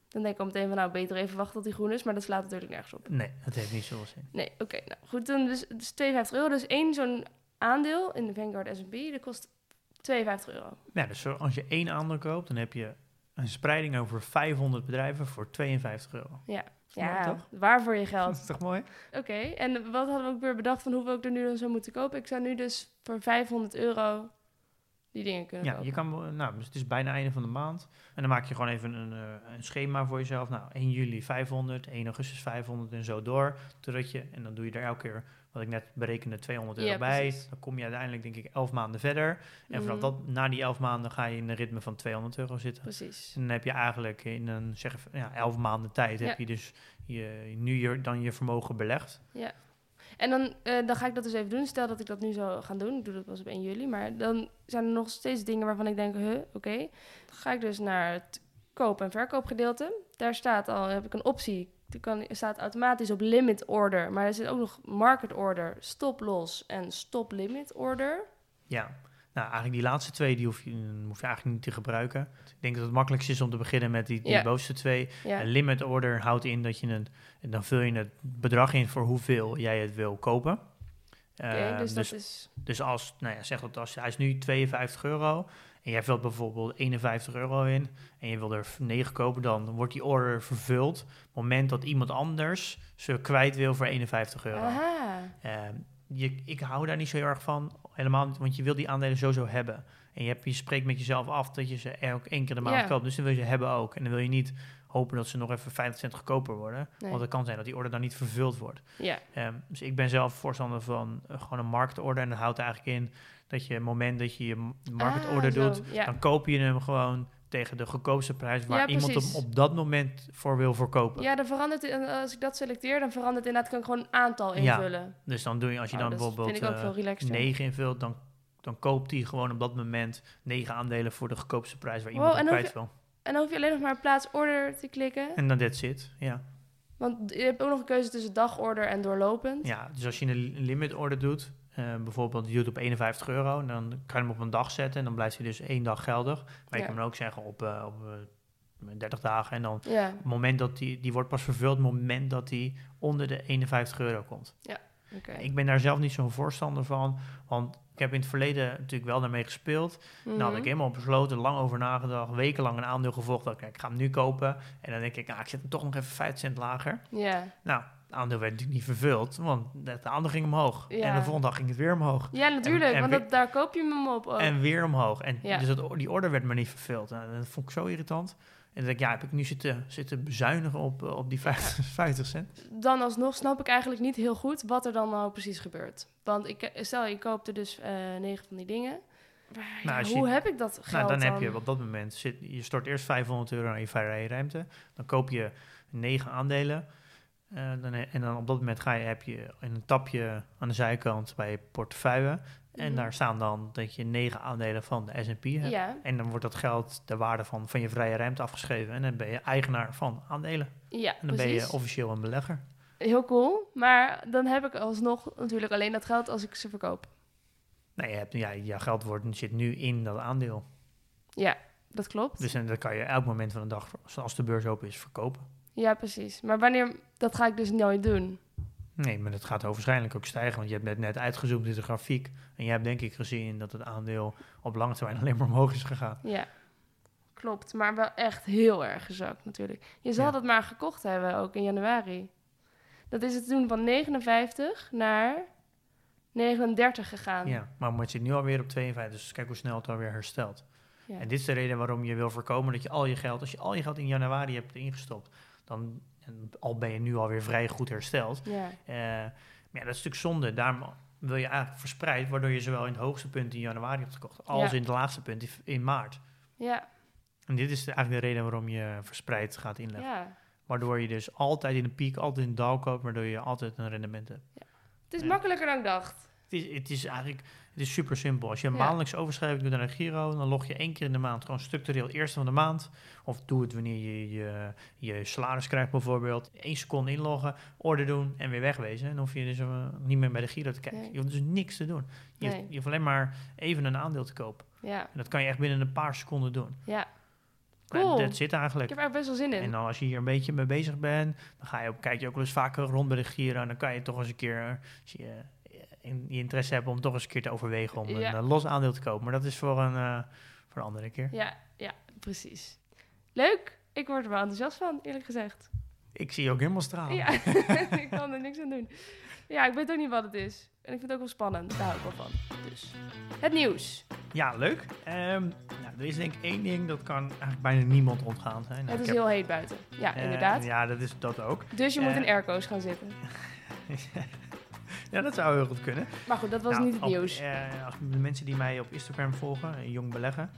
Speaker 2: Dan denk ik al meteen van nou, beter even wachten tot die groen is, maar dat slaat natuurlijk nergens op.
Speaker 3: Nee, dat heeft niet zoveel zin.
Speaker 2: Nee, oké, nou goed, dan dus, dus 52 euro. Dus één zo'n aandeel in de Vanguard S&P, dat kost 52 euro.
Speaker 3: Ja, dus als je één aandeel koopt, dan heb je een spreiding over 500 bedrijven voor 52 euro.
Speaker 2: Ja,
Speaker 3: mooi,
Speaker 2: ja
Speaker 3: toch?
Speaker 2: waar voor je
Speaker 3: Dat
Speaker 2: geld.
Speaker 3: is toch mooi?
Speaker 2: Oké, en wat hadden we ook weer bedacht van hoeveel ik er nu dan zou moeten kopen? Ik zou nu dus voor 500 euro die dingen kunnen
Speaker 3: Ja,
Speaker 2: kopen.
Speaker 3: je kan, nou, dus het is bijna einde van de maand. En dan maak je gewoon even een, eh, een schema voor jezelf. Nou, 1 juli 500, 1 augustus 500 en zo door. Totdat je, en dan doe je er elke keer, wat ik net berekende, 200 euro
Speaker 2: Ja,
Speaker 3: bij.
Speaker 2: precies.
Speaker 3: Dan kom je uiteindelijk, denk ik, 11 maanden verder. En vanaf
Speaker 2: Mhm.
Speaker 3: dat, na die 11 maanden ga je in een ritme van 200 euro zitten.
Speaker 2: Precies.
Speaker 3: En dan heb je eigenlijk in een, zeg ja, 11 maanden tijd,
Speaker 2: Ja.
Speaker 3: heb je dus je, nu je, dan je vermogen belegd.
Speaker 2: En dan, eh, dan ga ik dat dus even doen. Stel dat ik dat nu zou gaan doen. Ik doe dat pas op 1 juli. Maar dan zijn er nog steeds dingen waarvan ik denk, huh, oké. Dan ga ik dus naar het koop- en verkoopgedeelte. Daar staat al, heb ik een optie. Die kan, staat automatisch op limit order. Maar er zit ook nog market order, stop loss en stop limit order.
Speaker 3: Ja, nou eigenlijk die laatste twee, die hoef je, hoef je eigenlijk niet te gebruiken. Ik denk dat het makkelijkst is om te beginnen met die, die
Speaker 2: Ja.
Speaker 3: bovenste twee.
Speaker 2: Ja,
Speaker 3: limit order houdt in dat je een, en dan vul je het bedrag in voor hoeveel jij het wil kopen.
Speaker 2: oké.
Speaker 3: Eh,
Speaker 2: dus,
Speaker 3: dus,
Speaker 2: dat is...
Speaker 3: dus als, nou ja, zeg dat als hij is nu 52 euro en jij vult bijvoorbeeld 51 euro in en je wil er 9 kopen, dan wordt die order vervuld. Op het moment dat iemand anders ze kwijt wil voor 51 euro. Ehm, je, ik hou daar niet zo heel erg van, helemaal niet, want je wil die aandelen sowieso hebben. En je, hebt, je spreekt met jezelf af dat je ze elk één keer de maand koopt, dus dan wil je ze hebben ook. En dan wil je niet hopen dat ze nog even 50 cent goedkoper worden,
Speaker 2: Nee.
Speaker 3: want het kan zijn dat die order dan niet vervuld wordt.
Speaker 2: Ja,
Speaker 3: Ehm, dus ik ben zelf voorstander van eh, gewoon een marktorder en dat houdt eigenlijk in dat je het moment dat je je m- marketorder
Speaker 2: Ah,
Speaker 3: doet,
Speaker 2: ja.
Speaker 3: dan koop je hem gewoon tegen de goedkoopste prijs waar
Speaker 2: Ja,
Speaker 3: iemand hem op dat moment voor wil verkopen.
Speaker 2: ja, dan verandert en als ik dat selecteer, dan verandert inderdaad, kan ik gewoon een aantal
Speaker 3: Ja.
Speaker 2: invullen.
Speaker 3: Dus dan doe je, als je
Speaker 2: Oh,
Speaker 3: dan bijvoorbeeld
Speaker 2: ook
Speaker 3: eh,
Speaker 2: veel relaxter.
Speaker 3: 9 invult, dan, dan koopt hij gewoon op dat moment 9 aandelen voor de goedkoopste prijs waar
Speaker 2: Wow,
Speaker 3: iemand op kwijt wil.
Speaker 2: En dan hoef je alleen nog maar plaats order te klikken.
Speaker 3: En dan that's it. Ja.
Speaker 2: Want je hebt ook nog een keuze tussen dagorder en doorlopend.
Speaker 3: ja, dus als je een limit order doet, eh, bijvoorbeeld je doet op 51 euro, dan kan je hem op een dag zetten en dan blijft hij dus één dag geldig. Maar
Speaker 2: Ja.
Speaker 3: je kan hem ook zeggen op, eh, op eh, 30 dagen en dan
Speaker 2: Ja,
Speaker 3: het moment dat die, die wordt pas vervuld, het moment dat die onder de 51 euro komt.
Speaker 2: oké.
Speaker 3: Ik ben daar zelf niet zo'n voorstander van, want ik heb in het verleden natuurlijk wel daarmee gespeeld. Nou, had ik
Speaker 2: Mhm.
Speaker 3: helemaal besloten, lang over nagedacht, wekenlang een aandeel gevolgd. Dat ik, ik ga hem nu kopen. En dan denk ik, nou, ik zet hem toch nog even 5 cent lager.
Speaker 2: Ja.
Speaker 3: Nou, het aandeel werd natuurlijk niet vervuld, want het aandeel ging omhoog.
Speaker 2: Ja.
Speaker 3: En de volgende dag ging het weer omhoog.
Speaker 2: ja, natuurlijk,
Speaker 3: en
Speaker 2: want dat, daar koop je hem op. ook.
Speaker 3: En weer omhoog. En
Speaker 2: Ja.
Speaker 3: dus dat, die order werd maar niet vervuld. Nou, dat vond ik zo irritant. En dan denk ik, ja, heb ik nu zitten, zitten bezuinigen op, eh, op die 50, 50 cent?
Speaker 2: Dan alsnog snap ik eigenlijk niet heel goed wat er dan nou precies gebeurt. Want ik, eh, stel, je koopt er dus eh negen van die dingen. Ja,
Speaker 3: Nou, je-
Speaker 2: hoe heb ik dat geld
Speaker 3: Nou, dan heb je op dat moment, zit, je stort eerst 500 euro naar je vrije ruimte. Dan koop je negen aandelen. Eh, dan, en dan op dat moment ga je, heb je in een tapje aan de zijkant bij je portefeuille. En
Speaker 2: Mhm.
Speaker 3: daar staan dan dat je negen aandelen van de S&P hebt.
Speaker 2: Ja,
Speaker 3: En dan wordt dat geld de waarde van, van je vrije ruimte afgeschreven. En dan ben je eigenaar van aandelen.
Speaker 2: ja
Speaker 3: En dan
Speaker 2: precies.
Speaker 3: ben je officieel een belegger.
Speaker 2: Heel cool. Maar dan heb ik alsnog natuurlijk alleen dat geld als ik ze verkoop.
Speaker 3: Nee, je hebt, ja, je geld wordt, zit nu in dat aandeel.
Speaker 2: Ja, dat klopt.
Speaker 3: Dus en dat kan je elk moment van de dag, als de beurs open is, verkopen.
Speaker 2: Ja, precies. Maar wanneer, dat ga ik dus nooit doen.
Speaker 3: Nee, maar dat gaat waarschijnlijk ook stijgen. Want je hebt net, net uitgezoomd in de grafiek. En je hebt denk ik gezien dat het aandeel op lange termijn alleen maar omhoog is gegaan.
Speaker 2: Ja, klopt. Maar wel echt heel erg gezakt natuurlijk. Je zal
Speaker 3: Ja.
Speaker 2: dat maar gekocht hebben, ook in januari. Dat is het toen van 59 naar 39 gegaan.
Speaker 3: Ja, maar het zit nu alweer op 52. Dus kijk hoe snel het alweer herstelt.
Speaker 2: Ja.
Speaker 3: En dit is de reden waarom je wil voorkomen dat je al je geld... Als je al je geld in januari hebt ingestopt... dan en al ben je nu alweer vrij goed hersteld.
Speaker 2: Ja.
Speaker 3: Eh, maar ja, dat is natuurlijk zonde. Daarom wil je eigenlijk verspreid... waardoor je zowel in het hoogste punt in januari hebt gekocht... als
Speaker 2: Ja.
Speaker 3: in het laagste punt in- in maart.
Speaker 2: Ja.
Speaker 3: En dit is de- eigenlijk de reden waarom je verspreid gaat inleggen.
Speaker 2: ja.
Speaker 3: Waardoor je dus altijd in een piek, altijd in dal koopt, waardoor je altijd een rendement hebt.
Speaker 2: Het is makkelijker dan ik dacht.
Speaker 3: Het is, het is eigenlijk, het is super simpel. Als je een
Speaker 2: Ja.
Speaker 3: maandelijkse overschrijving doet naar een Giro, dan log je één keer in de maand gewoon structureel eerste van de maand. Of doe het wanneer je je, je salaris krijgt bijvoorbeeld. Eén seconde inloggen, orde doen en weer wegwezen. En dan hoef je dus eh, niet meer bij de Giro te kijken.
Speaker 2: Nee.
Speaker 3: Je hoeft dus niks te doen. Je,
Speaker 2: Nee.
Speaker 3: hoeft, je hoeft alleen maar even een aandeel te kopen.
Speaker 2: Ja,
Speaker 3: En dat kan je echt binnen een paar seconden doen.
Speaker 2: ja. Cool.
Speaker 3: Dat zit
Speaker 2: Ik
Speaker 3: eigenlijk.
Speaker 2: heb er best wel zin in.
Speaker 3: En dan als je hier een beetje mee bezig bent, dan ga je ook, kijk je ook wel eens vaker rond bij de Giro. En dan kan je toch eens een keer, eh, als je eh, in, je interesse hebt om toch eens een keer te overwegen om
Speaker 2: Ja.
Speaker 3: een eh, los aandeel te kopen. Maar dat is voor een, eh, voor een andere keer.
Speaker 2: Ja, ja, precies. Leuk. Ik word er wel enthousiast van, eerlijk gezegd.
Speaker 3: Ik zie je ook helemaal stralen.
Speaker 2: Ja, ik kan er niks aan doen. Ja, ik weet ook niet wat het is. En ik vind het ook wel spannend. Daar hou ik wel van. Dus, het nieuws.
Speaker 3: Ja, leuk. Ehm, nou, er is denk ik één ding, dat kan eigenlijk bijna niemand ontgaan zijn. Nou,
Speaker 2: het is
Speaker 3: heb-
Speaker 2: heel heet buiten. Ja,
Speaker 3: eh,
Speaker 2: inderdaad.
Speaker 3: Ja, dat is dat ook.
Speaker 2: Dus je moet in airco's gaan zitten.
Speaker 3: ja, dat zou heel goed kunnen.
Speaker 2: Maar goed, dat was
Speaker 3: Nou,
Speaker 2: niet het
Speaker 3: op,
Speaker 2: nieuws.
Speaker 3: eh, als de mensen die mij op Instagram volgen, Jong Beleggen,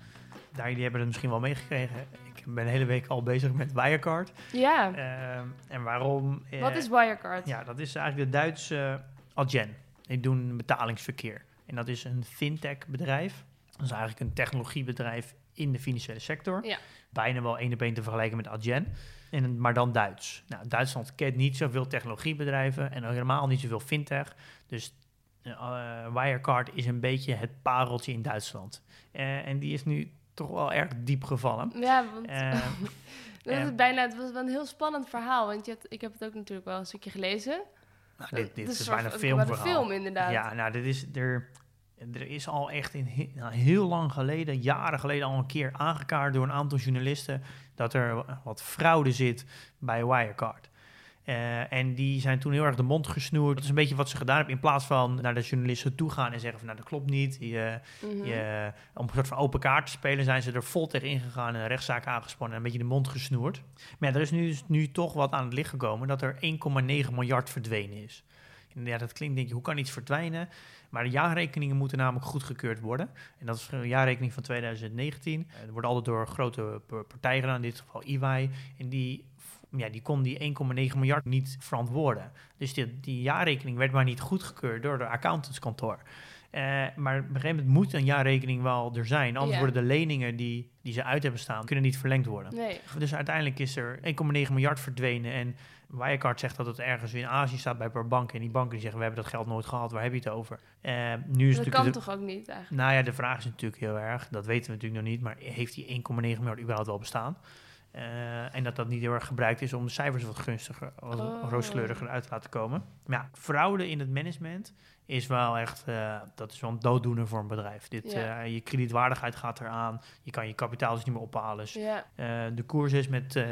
Speaker 3: daar, die hebben het misschien wel meegekregen. Ik ben de hele week al bezig met Wirecard.
Speaker 2: Ja,
Speaker 3: Ehm, en waarom? eh,
Speaker 2: wat is Wirecard?
Speaker 3: Ja, dat is eigenlijk de Duitse Adyen. Die doen betalingsverkeer. En dat is een fintech bedrijf. Dat is eigenlijk een technologiebedrijf in de financiële sector.
Speaker 2: Ja.
Speaker 3: Bijna wel één op één te vergelijken met Adyen. En, maar dan Duits. Nou, Duitsland kent niet zoveel technologiebedrijven en helemaal niet zoveel fintech. Dus eh, Wirecard is een beetje het pareltje in Duitsland. Eh, en die is nu toch wel erg diep gevallen.
Speaker 2: Ja, want
Speaker 3: Eh,
Speaker 2: dat
Speaker 3: eh,
Speaker 2: is bijna, het was wel een heel spannend verhaal. Want je hebt, ik heb het ook natuurlijk wel een stukje gelezen.
Speaker 3: nou, dit, dit is bijna een filmverhaal.
Speaker 2: een film, inderdaad.
Speaker 3: Ja, nou, dit is er. Er is al echt in nou, heel lang geleden, jaren geleden, al een keer aangekaart door een aantal journalisten dat er wat fraude zit bij Wirecard. Eh, en die zijn toen heel erg de mond gesnoerd. Dat is een beetje wat ze gedaan hebben. In plaats van naar de journalisten toe gaan en zeggen van nou dat klopt niet. Je,
Speaker 2: Mhm.
Speaker 3: je, om een soort van open kaart te spelen zijn ze er vol tegen ingegaan en een rechtszaak aangespannen en een beetje de mond gesnoerd. Maar ja, er is nu, dus nu toch wat aan het licht gekomen dat er 1,9 miljard verdwenen is. En ja, dat klinkt, denk je, hoe kan iets verdwijnen? Maar de jaarrekeningen moeten namelijk goedgekeurd worden. En dat is de jaarrekening van 2019. Eh, Er wordt altijd door grote partijen gedaan, in dit geval EY. En die, ja, die kon die 1,9 miljard niet verantwoorden. Dus die, die jaarrekening werd maar niet goedgekeurd door de accountantskantoor. Eh, maar op een gegeven moment moet een jaarrekening wel er zijn. Anders worden de leningen die, die ze uit hebben staan, kunnen niet verlengd worden.
Speaker 2: Nee.
Speaker 3: Dus uiteindelijk is er 1,9 miljard verdwenen. En Wirecard zegt dat het ergens in Azië staat bij een bank. En die banken die zeggen, we hebben dat geld nooit gehad, waar heb je het over? Eh, nu is
Speaker 2: dat kan toch ook niet eigenlijk?
Speaker 3: Nou ja, de vraag is natuurlijk heel erg, dat weten we natuurlijk nog niet, maar heeft die 1,9 miljard überhaupt wel bestaan? Eh, en dat dat niet heel erg gebruikt is om de cijfers wat gunstiger, wat
Speaker 2: oh.
Speaker 3: rooskleuriger uit te laten komen. Maar ja, fraude in het management is wel echt, eh, dat is wel een dooddoener voor een bedrijf. Dit, je kredietwaardigheid gaat eraan, je kan je kapitaal dus niet meer ophalen. Dus, de koers is met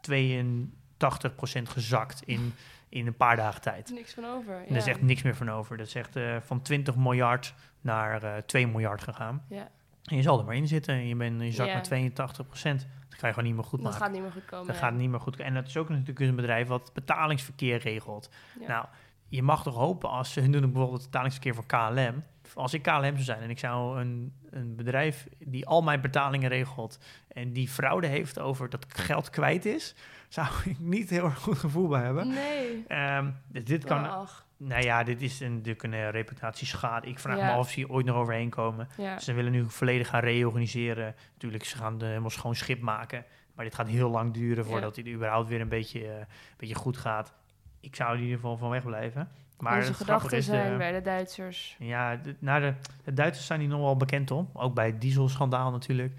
Speaker 3: 2,5 80% gezakt in, in een paar dagen tijd.
Speaker 2: Niks van over. Ja.
Speaker 3: zegt er is echt niks meer van over. Dat is echt eh, van 20 miljard naar eh, uh, 2 miljard gegaan.
Speaker 2: Ja.
Speaker 3: En je zal er maar in zitten. Je, bent, je zakt
Speaker 2: ja.
Speaker 3: met 82 procent. Dat ga je gewoon niet meer goed maken.
Speaker 2: Dat gaat niet meer goed komen.
Speaker 3: Dat gaat niet meer goed En dat is ook natuurlijk dus een bedrijf wat betalingsverkeer regelt. Nou, je mag toch hopen als ze hun doen bijvoorbeeld het betalingsverkeer voor KLM als ik KLM zou zijn en ik zou een, een bedrijf die al mijn betalingen regelt en die fraude heeft over dat geld kwijt is, zou ik niet heel erg goed gevoel bij hebben.
Speaker 2: Nee.
Speaker 3: Ehm, dus dit kan,
Speaker 2: Ach,
Speaker 3: nou ja, dit is een, natuurlijk een reputatieschade. Ik vraag
Speaker 2: Ja.
Speaker 3: me af of ze hier ooit nog overheen komen.
Speaker 2: ja.
Speaker 3: Ze willen nu volledig gaan reorganiseren. Natuurlijk, ze gaan de helemaal schoon schip maken. Maar dit gaat heel lang duren voordat dit überhaupt weer een beetje, eh, een beetje goed gaat. Ik zou in ieder geval van wegblijven. Maar
Speaker 2: Onze gedachten
Speaker 3: de-
Speaker 2: zijn bij de Duitsers.
Speaker 3: ja, de, nou de, de Duitsers zijn hier nog wel bekend om. Ook bij het dieselschandaal natuurlijk.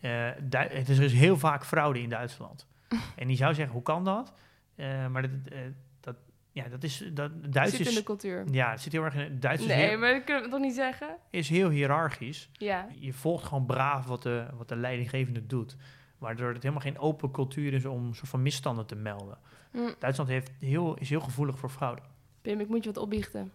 Speaker 3: Eh, Du- het is, er is heel vaak fraude in Duitsland. en die zou zeggen, hoe kan dat? Eh, maar dat, eh, dat, ja, dat is... Dat,
Speaker 2: Het
Speaker 3: Duits
Speaker 2: zit in de cultuur.
Speaker 3: ja, het zit heel erg in... het Duits is,
Speaker 2: Nee,
Speaker 3: heel,
Speaker 2: maar dat kunnen we toch niet zeggen?
Speaker 3: is heel hiërarchisch.
Speaker 2: Ja.
Speaker 3: Je volgt gewoon braaf wat de, wat de leidinggevende doet. Waardoor het helemaal geen open cultuur is om soort van misstanden te melden.
Speaker 2: Hm.
Speaker 3: Duitsland heeft heel, is heel gevoelig voor fraude.
Speaker 2: Pim, ik moet je wat opbiechten.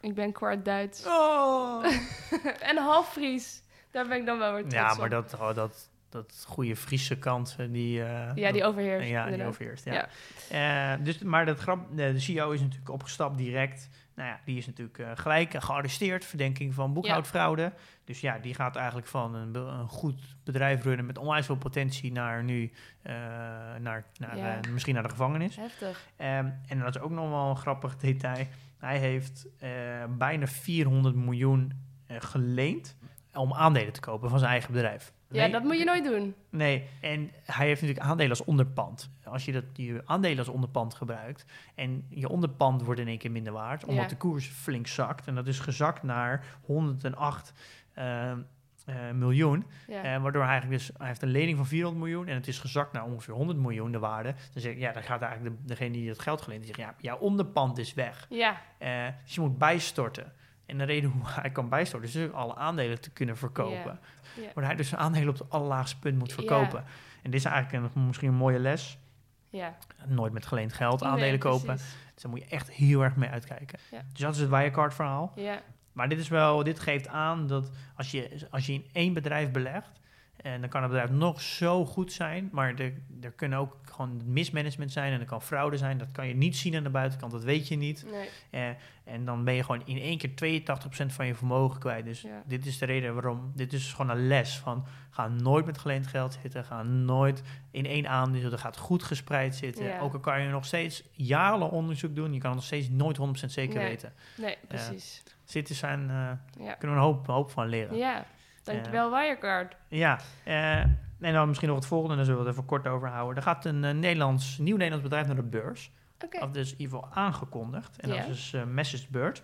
Speaker 2: Ik ben kwart Duits.
Speaker 3: Oh!
Speaker 2: en half Fries. Daar ben ik dan wel weer trots
Speaker 3: ja,
Speaker 2: op.
Speaker 3: maar dat, oh, dat, dat goede Friese kant, eh, die... eh,
Speaker 2: Ja, die overheerst.
Speaker 3: Ja, die overheerst. Ja. Eh, dus, maar dat grap, de CEO is natuurlijk opgestapt direct. Nou ja, die is natuurlijk eh, gelijk gearresteerd, verdenking van boekhoudfraude. Dus ja, die gaat eigenlijk van een, een goed bedrijf runnen met onwijs veel potentie naar nu, eh, naar, naar,
Speaker 2: Ja.
Speaker 3: eh, misschien naar de gevangenis.
Speaker 2: Heftig.
Speaker 3: Ehm, en dat is ook nog wel een grappig detail. Hij heeft bijna 400 miljoen geleend om aandelen te kopen van zijn eigen bedrijf.
Speaker 2: Ja,
Speaker 3: Nee,
Speaker 2: dat moet je nooit doen.
Speaker 3: Nee, en hij heeft natuurlijk aandelen als onderpand. Als je dat, die aandelen als onderpand gebruikt en je onderpand wordt in één keer minder waard, omdat
Speaker 2: Ja.
Speaker 3: de koers flink zakt. En dat is gezakt naar 108 eh, eh, miljoen.
Speaker 2: Ja.
Speaker 3: Eh, waardoor hij eigenlijk dus, hij heeft een lening van 400 miljoen en het is gezakt naar ongeveer 100 miljoen de waarde. Dan zeg ik, ja, dan gaat eigenlijk de, degene die het geld geleend heeft, zegt, ja, jouw onderpand is weg.
Speaker 2: ja,
Speaker 3: dus je moet bijstorten. En de reden hoe hij kan bijstorten is dus alle aandelen te kunnen verkopen. Waar hij dus zijn aandelen op het allerlaagste punt moet verkopen. En dit is eigenlijk een, misschien een mooie les.
Speaker 2: ja.
Speaker 3: Nooit met geleend geld aandelen
Speaker 2: Nee,
Speaker 3: kopen. Dus daar moet je echt heel erg mee uitkijken.
Speaker 2: Ja.
Speaker 3: Dus dat is het Wirecard verhaal.
Speaker 2: Ja,
Speaker 3: Maar dit, is wel, dit geeft aan dat als je, als je in één bedrijf belegt, en dan kan het bedrijf nog zo goed zijn, maar er, er kunnen ook gewoon mismanagement zijn en er kan fraude zijn. Dat kan je niet zien aan de buitenkant, dat weet je niet.
Speaker 2: nee.
Speaker 3: Eh, en dan ben je gewoon in één keer 82% van je vermogen kwijt. Dus
Speaker 2: Ja.
Speaker 3: dit is de reden waarom, dit is gewoon een les van, ga nooit met geleend geld zitten, ga nooit in één aandeel, dat gaat goed gespreid zitten.
Speaker 2: Ja.
Speaker 3: Ook al kan je nog steeds jarenlang onderzoek doen, je kan het nog steeds nooit 100% zeker
Speaker 2: Nee.
Speaker 3: weten.
Speaker 2: Nee, precies.
Speaker 3: Zitten zijn, eh,
Speaker 2: Ja.
Speaker 3: kunnen we een hoop, hoop van leren.
Speaker 2: Ja, dankjewel Wirecard.
Speaker 3: Ja, eh, en dan misschien nog het volgende, daar zullen we het even kort over houden. Er gaat een eh, Nederlands, nieuw Nederlands bedrijf naar de beurs.
Speaker 2: Oké,
Speaker 3: Of dus in ieder geval aangekondigd. En dat is eh MessageBird.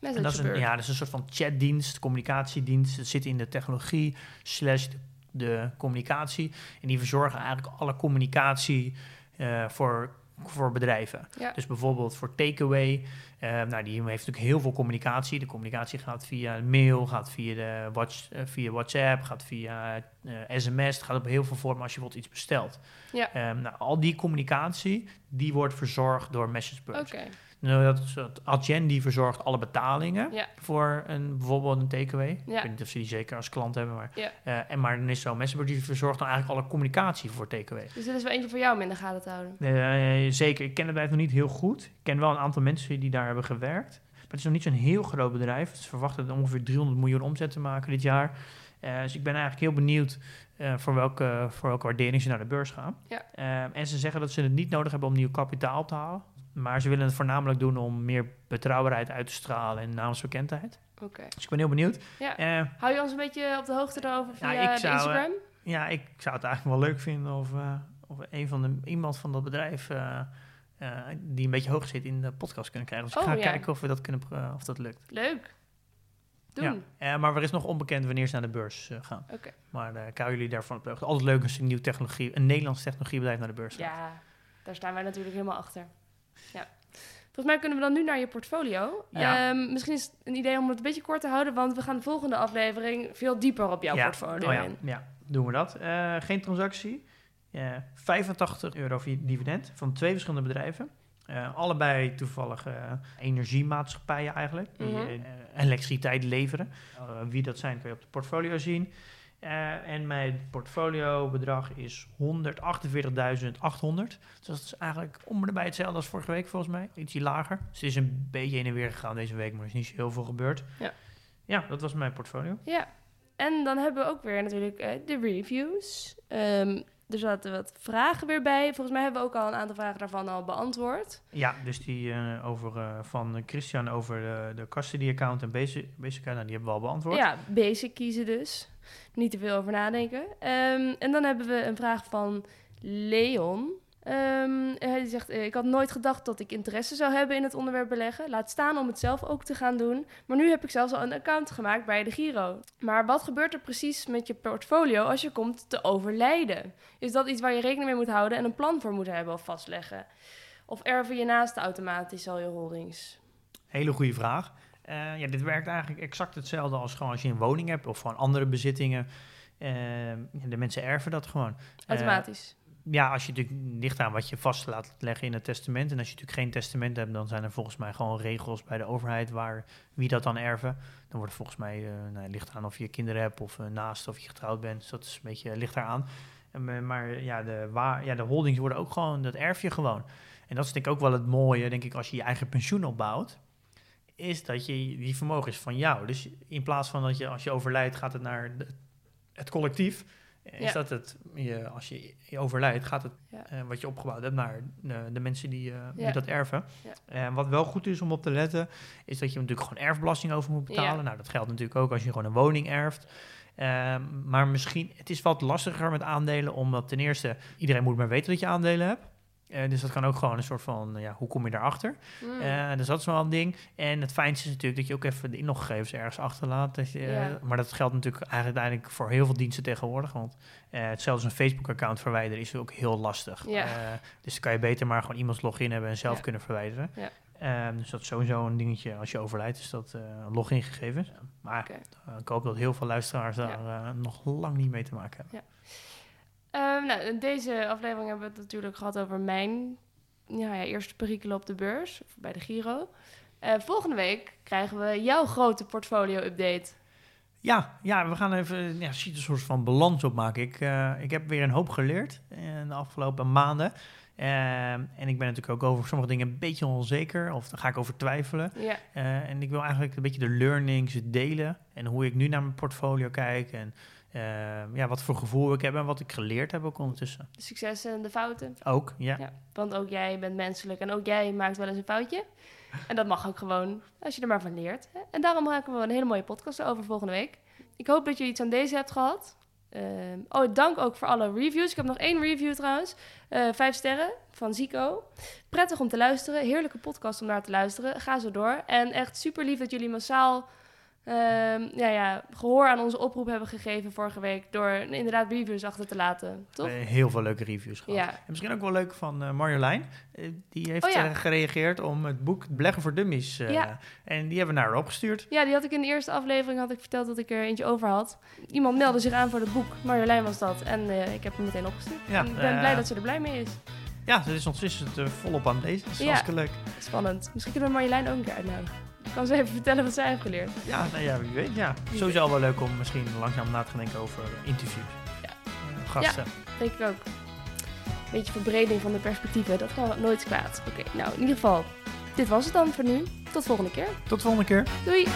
Speaker 3: Dat is,
Speaker 2: Message
Speaker 3: een, ja, dat is een soort van chatdienst, communicatiedienst. Het zit in de technologie slash de, de communicatie. En die verzorgen eigenlijk alle communicatie eh, voor, voor bedrijven.
Speaker 2: Ja.
Speaker 3: Dus bijvoorbeeld voor takeaway. eh nou, die heeft natuurlijk heel veel communicatie. De communicatie gaat via mail, gaat via, de watch, eh, via WhatsApp, gaat via eh, sms. Het gaat op heel veel vormen als je bijvoorbeeld iets bestelt.
Speaker 2: Ja.
Speaker 3: Ehm, nou, al die communicatie, die wordt verzorgd door MessageBird.
Speaker 2: Oké,
Speaker 3: dat is het Adyen die verzorgt alle betalingen
Speaker 2: Ja.
Speaker 3: voor een, bijvoorbeeld een takeaway. Ik
Speaker 2: Ja.
Speaker 3: weet niet of ze die zeker als klant hebben, maar,
Speaker 2: Ja.
Speaker 3: eh, en maar dan is zo MessageBird die verzorgt dan eigenlijk alle communicatie voor takeaway.
Speaker 2: dus dit is wel eentje voor jou om in de gaten te houden.
Speaker 3: Eh, zeker, ik ken het bedrijf nog niet heel goed. Ik ken wel een aantal mensen die daar hebben gewerkt. Maar het is nog niet zo'n heel groot bedrijf. Ze verwachten ongeveer 300 miljoen omzet te maken dit jaar. Eh, dus ik ben eigenlijk heel benieuwd voor, welke, voor welke waardering ze naar de beurs gaan.
Speaker 2: Ja.
Speaker 3: En ze zeggen dat ze het niet nodig hebben om nieuw kapitaal op te halen. Maar ze willen het voornamelijk doen om meer betrouwbaarheid uit te stralen en naamsbekendheid.
Speaker 2: Oké.
Speaker 3: Dus ik ben heel benieuwd.
Speaker 2: Ja.
Speaker 3: Eh,
Speaker 2: Hou je ons een beetje op de hoogte daarover
Speaker 3: Ja,
Speaker 2: via
Speaker 3: ik zou, eh,
Speaker 2: Instagram?
Speaker 3: ja, ik zou het eigenlijk wel leuk vinden of, eh, of een van de, iemand van dat bedrijf die een beetje hoog zit in de podcast kunnen krijgen. Dus ik
Speaker 2: Oh,
Speaker 3: ga
Speaker 2: ja.
Speaker 3: kijken of we dat kunnen, of dat lukt.
Speaker 2: Leuk. Doen.
Speaker 3: Ja. Maar er is nog onbekend wanneer ze naar de beurs gaan.
Speaker 2: Oké.
Speaker 3: Maar ik hou jullie daarvan op de hoogte. Altijd leuk als een nieuw technologie, een Nederlands technologiebedrijf naar de beurs gaat.
Speaker 2: Ja, daar staan wij natuurlijk helemaal achter. Ja. Volgens mij kunnen we dan nu naar je portfolio.
Speaker 3: Ja.
Speaker 2: Ehm, misschien is het een idee om het een beetje kort te houden, want we gaan de volgende aflevering veel dieper op jouw
Speaker 3: ja.
Speaker 2: portfolio
Speaker 3: Oh, ja.
Speaker 2: in.
Speaker 3: ja, doen we dat. Eh, geen transactie. Eh 85 euro vi- dividend van twee verschillende bedrijven. Eh, allebei toevallig energiemaatschappijen eigenlijk, die
Speaker 2: Mhm.
Speaker 3: elektriciteit leveren. Wie dat zijn kun je op de portfolio zien. Eh, en mijn portfoliobedrag is 148.800. Dus dat is eigenlijk om bij hetzelfde als vorige week volgens mij. Ietsje lager. Dus het is een beetje heen en weer gegaan deze week, maar er is niet zo heel veel gebeurd.
Speaker 2: Ja.
Speaker 3: Ja, dat was mijn portfolio.
Speaker 2: Ja, en dan hebben we ook weer natuurlijk eh, de reviews. Ehm, er zaten wat vragen weer bij. Volgens mij hebben we ook al een aantal vragen daarvan al beantwoord.
Speaker 3: Ja, dus die eh, over, eh, van Christian over de, de custody account en basic, basic nou, die hebben we al beantwoord.
Speaker 2: Ja, basic kiezen dus. Niet te veel over nadenken. Ehm, en dan hebben we een vraag van Leon. Ehm, hij zegt, eh, ik had nooit gedacht dat ik interesse zou hebben in het onderwerp beleggen. Laat staan om het zelf ook te gaan doen. Maar nu heb ik zelfs al een account gemaakt bij de Giro. Maar wat gebeurt er precies met je portfolio als je komt te overlijden? Is dat iets waar je rekening mee moet houden en een plan voor moet hebben of vastleggen? Of erven je naasten automatisch al je holdings?
Speaker 3: Hele goede vraag. Eh, ja, dit werkt eigenlijk exact hetzelfde als gewoon als je een woning hebt of gewoon andere bezittingen. Eh, de mensen erven dat gewoon. Eh,
Speaker 2: Automatisch.
Speaker 3: Ja, als je natuurlijk ligt aan wat je vast laat leggen in het testament. En als je natuurlijk geen testament hebt, dan zijn er volgens mij gewoon regels bij de overheid waar wie dat dan erven. Dan wordt volgens mij eh nou, ligt aan of je kinderen hebt of uh, naast of je getrouwd bent. Dus dat is een beetje ligt daaraan. En, eh, maar ja de, waar, ja, de holdings worden ook gewoon, dat erf je gewoon. En dat is denk ik ook wel het mooie, denk ik, als je je eigen pensioen opbouwt. Is dat je die vermogen is van jou. Dus in plaats van dat je als je overlijdt, gaat het naar het collectief. Is
Speaker 2: Ja.
Speaker 3: dat het, je, als je, je overlijdt, gaat het
Speaker 2: Ja.
Speaker 3: eh, wat je opgebouwd hebt naar de, de mensen die, eh, die dat erven. En wat wel goed is om op te letten, is dat je natuurlijk gewoon erfbelasting over moet betalen. Nou, dat geldt natuurlijk ook als je gewoon een woning erft. Ehm, maar misschien, het is wat lastiger met aandelen, omdat ten eerste iedereen moet maar weten dat je aandelen hebt. Eh, dus dat kan ook gewoon een soort van, ja, hoe kom je daarachter?
Speaker 2: Mm.
Speaker 3: Dus dat is wel een ding. En het fijnste is natuurlijk dat je ook even de inloggegevens ergens achterlaat. Dat je, eh. Maar dat geldt natuurlijk eigenlijk uiteindelijk voor heel veel diensten tegenwoordig. Want als een Facebook-account verwijderen is ook heel lastig. Dus dan kan je beter maar gewoon iemands login hebben en zelf kunnen verwijderen. Ehm, dus dat is sowieso een dingetje als je overlijdt, is dat eh logingegevens. Maar ik hoop dat heel veel luisteraars daar nog lang niet mee te maken hebben.
Speaker 2: Ehm, nou, in deze aflevering hebben we het natuurlijk gehad over mijn ja, ja, eerste perikelen op de beurs, of bij de Giro. Eh, volgende week krijgen we jouw grote portfolio-update.
Speaker 3: Ja, ja, we gaan even ja, een soort van balans opmaken. Ik, eh, ik heb weer een hoop geleerd in de afgelopen maanden. Ehm, en ik ben natuurlijk ook over sommige dingen een beetje onzeker. Of daar ga ik over twijfelen.
Speaker 2: Ja,
Speaker 3: Eh, en ik wil eigenlijk een beetje de learnings delen. En hoe ik nu naar mijn portfolio kijk. En ja, wat voor gevoel ik heb en wat ik geleerd heb ook ondertussen.
Speaker 2: de successen en de fouten.
Speaker 3: Ook, ja.
Speaker 2: Ja, want ook jij bent menselijk en ook jij maakt wel eens een foutje. En dat mag ook gewoon, als je er maar van leert. hè. En daarom maken we een hele mooie podcast over volgende week. Ik hoop dat je iets aan deze hebt gehad. Ehm, oh, dank ook voor alle reviews. Ik heb nog één review trouwens. Eh, vijf sterren van Zico. Prettig om te luisteren. Heerlijke podcast om naar te luisteren. Ga zo door. En echt super lief dat jullie massaal ehm, ja, ja, gehoor aan onze oproep hebben gegeven vorige week. Door inderdaad reviews achter te laten. Toch?
Speaker 3: Heel veel leuke reviews gehad.
Speaker 2: Ja.
Speaker 3: En misschien ook wel leuk van eh, Marjolein. Eh, die heeft
Speaker 2: Oh ja.
Speaker 3: eh, gereageerd om het boek Beleggen voor Dummies.
Speaker 2: Ja.
Speaker 3: En die hebben we naar haar opgestuurd.
Speaker 2: Ja, die had ik in de eerste aflevering had ik verteld dat ik er eentje over had. Iemand meldde zich aan voor het boek. Marjolein was dat. En ik heb hem meteen opgestuurd. En ik ben blij dat ze er blij mee is.
Speaker 3: Ja, ze is uh, volop aan lezen. Dat is hartstikke leuk.
Speaker 2: Spannend. Misschien kunnen we Marjolein ook een keer uitnodigen. Kan ze even vertellen wat zij heeft geleerd.
Speaker 3: Ja, nou ja, wie weet. Ja.
Speaker 2: Wie
Speaker 3: Sowieso wel leuk om misschien langzaam na te gaan denken over interviews.
Speaker 2: Ja.
Speaker 3: Eh, gasten.
Speaker 2: Denk ik ook. Beetje verbreding van de perspectieven. Dat kan nooit kwaad. Oké, nou in ieder geval. Dit was het dan voor nu. Tot volgende keer.
Speaker 3: Tot de volgende keer.
Speaker 2: Doei!